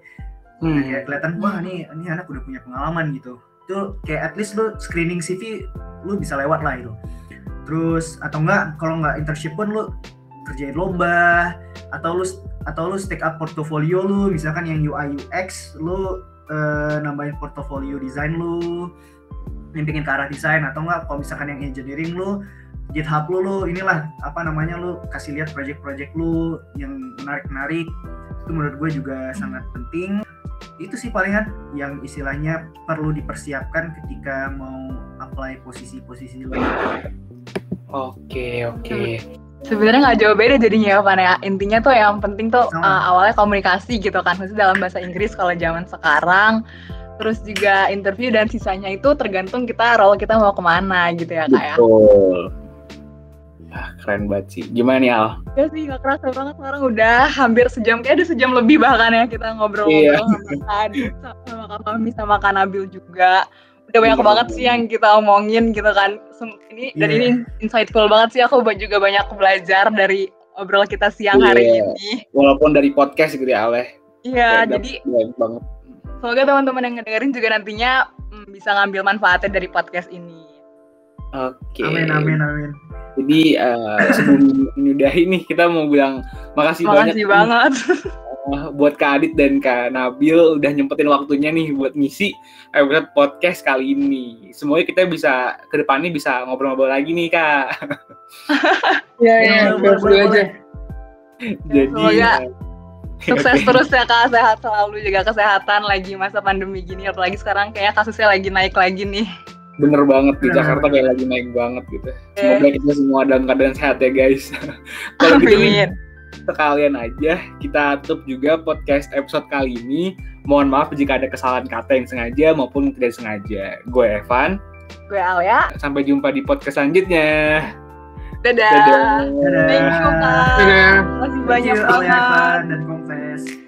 hmm. kayak kelihatan wah nih ini anak udah punya pengalaman gitu. Itu kayak at least lu screening CV lu bisa lewat lah itu terus atau enggak kalau enggak internship pun lu kerjain lomba atau lu atau lu stick up portofolio lu misalkan yang UI UX lu uh, nambahin portofolio desain lu yang pengen ke arah desain atau enggak kalau misalkan yang engineering lu GitHub lu lu inilah apa namanya lu kasih lihat project-project lu yang menarik-menarik itu menurut gue juga sangat penting itu sih palingan yang istilahnya perlu dipersiapkan ketika mau apply posisi-posisi lain. Oke oke. Sebenarnya nggak jauh beda jadinya ya Pan ya. Intinya tuh yang penting tuh uh, awalnya komunikasi gitu kan. Maksudnya dalam bahasa Inggris kalau zaman sekarang. Terus juga interview dan sisanya itu tergantung kita role kita mau ke mana gitu ya kak ya. Betul. Ah, keren banget sih. Gimana nih Al? Ya sih gak kerasa banget sekarang udah hampir sejam kayak ada sejam lebih bahkan ya kita ngobrol-ngobrol iya. sama Kak sama Kak Fahmi sama Kak Nabil juga. Udah banyak iya, banget sih yang kita omongin gitu kan. Ini yeah. dan ini insightful banget sih aku juga banyak belajar dari obrol kita siang yeah. hari ini. Walaupun dari podcast gitu ya Ale. Iya, jadi banget. Semoga teman-teman yang ngedengerin juga nantinya mm, bisa ngambil manfaatnya dari podcast ini. Oke. Okay. Amin amin amin. Jadi uh, sebelum menyudahi nih kita mau bilang makasih, makasih banyak. banget. Uh, buat Kak Adit dan Kak Nabil udah nyempetin waktunya nih buat ngisi episode podcast kali ini. Semoga kita bisa ke depannya bisa ngobrol-ngobrol lagi nih Kak. Iya iya, boleh aja. Jadi Semoga uh, sukses terus ya Kak, sehat selalu jaga kesehatan lagi masa pandemi gini apalagi sekarang kayak kasusnya lagi naik lagi nih bener banget di Jakarta kayak lagi naik banget gitu. Semoga kita semua dalam keadaan sehat ya guys. Kalau gitu nih, sekalian aja kita tutup juga podcast episode kali ini. Mohon maaf jika ada kesalahan kata yang sengaja maupun tidak sengaja. Gue Evan. Gue Alia. Sampai jumpa di podcast selanjutnya. Dadah. Dadah. Dadah. Thank you, Kak. Dadah. Masih banyak banget. dan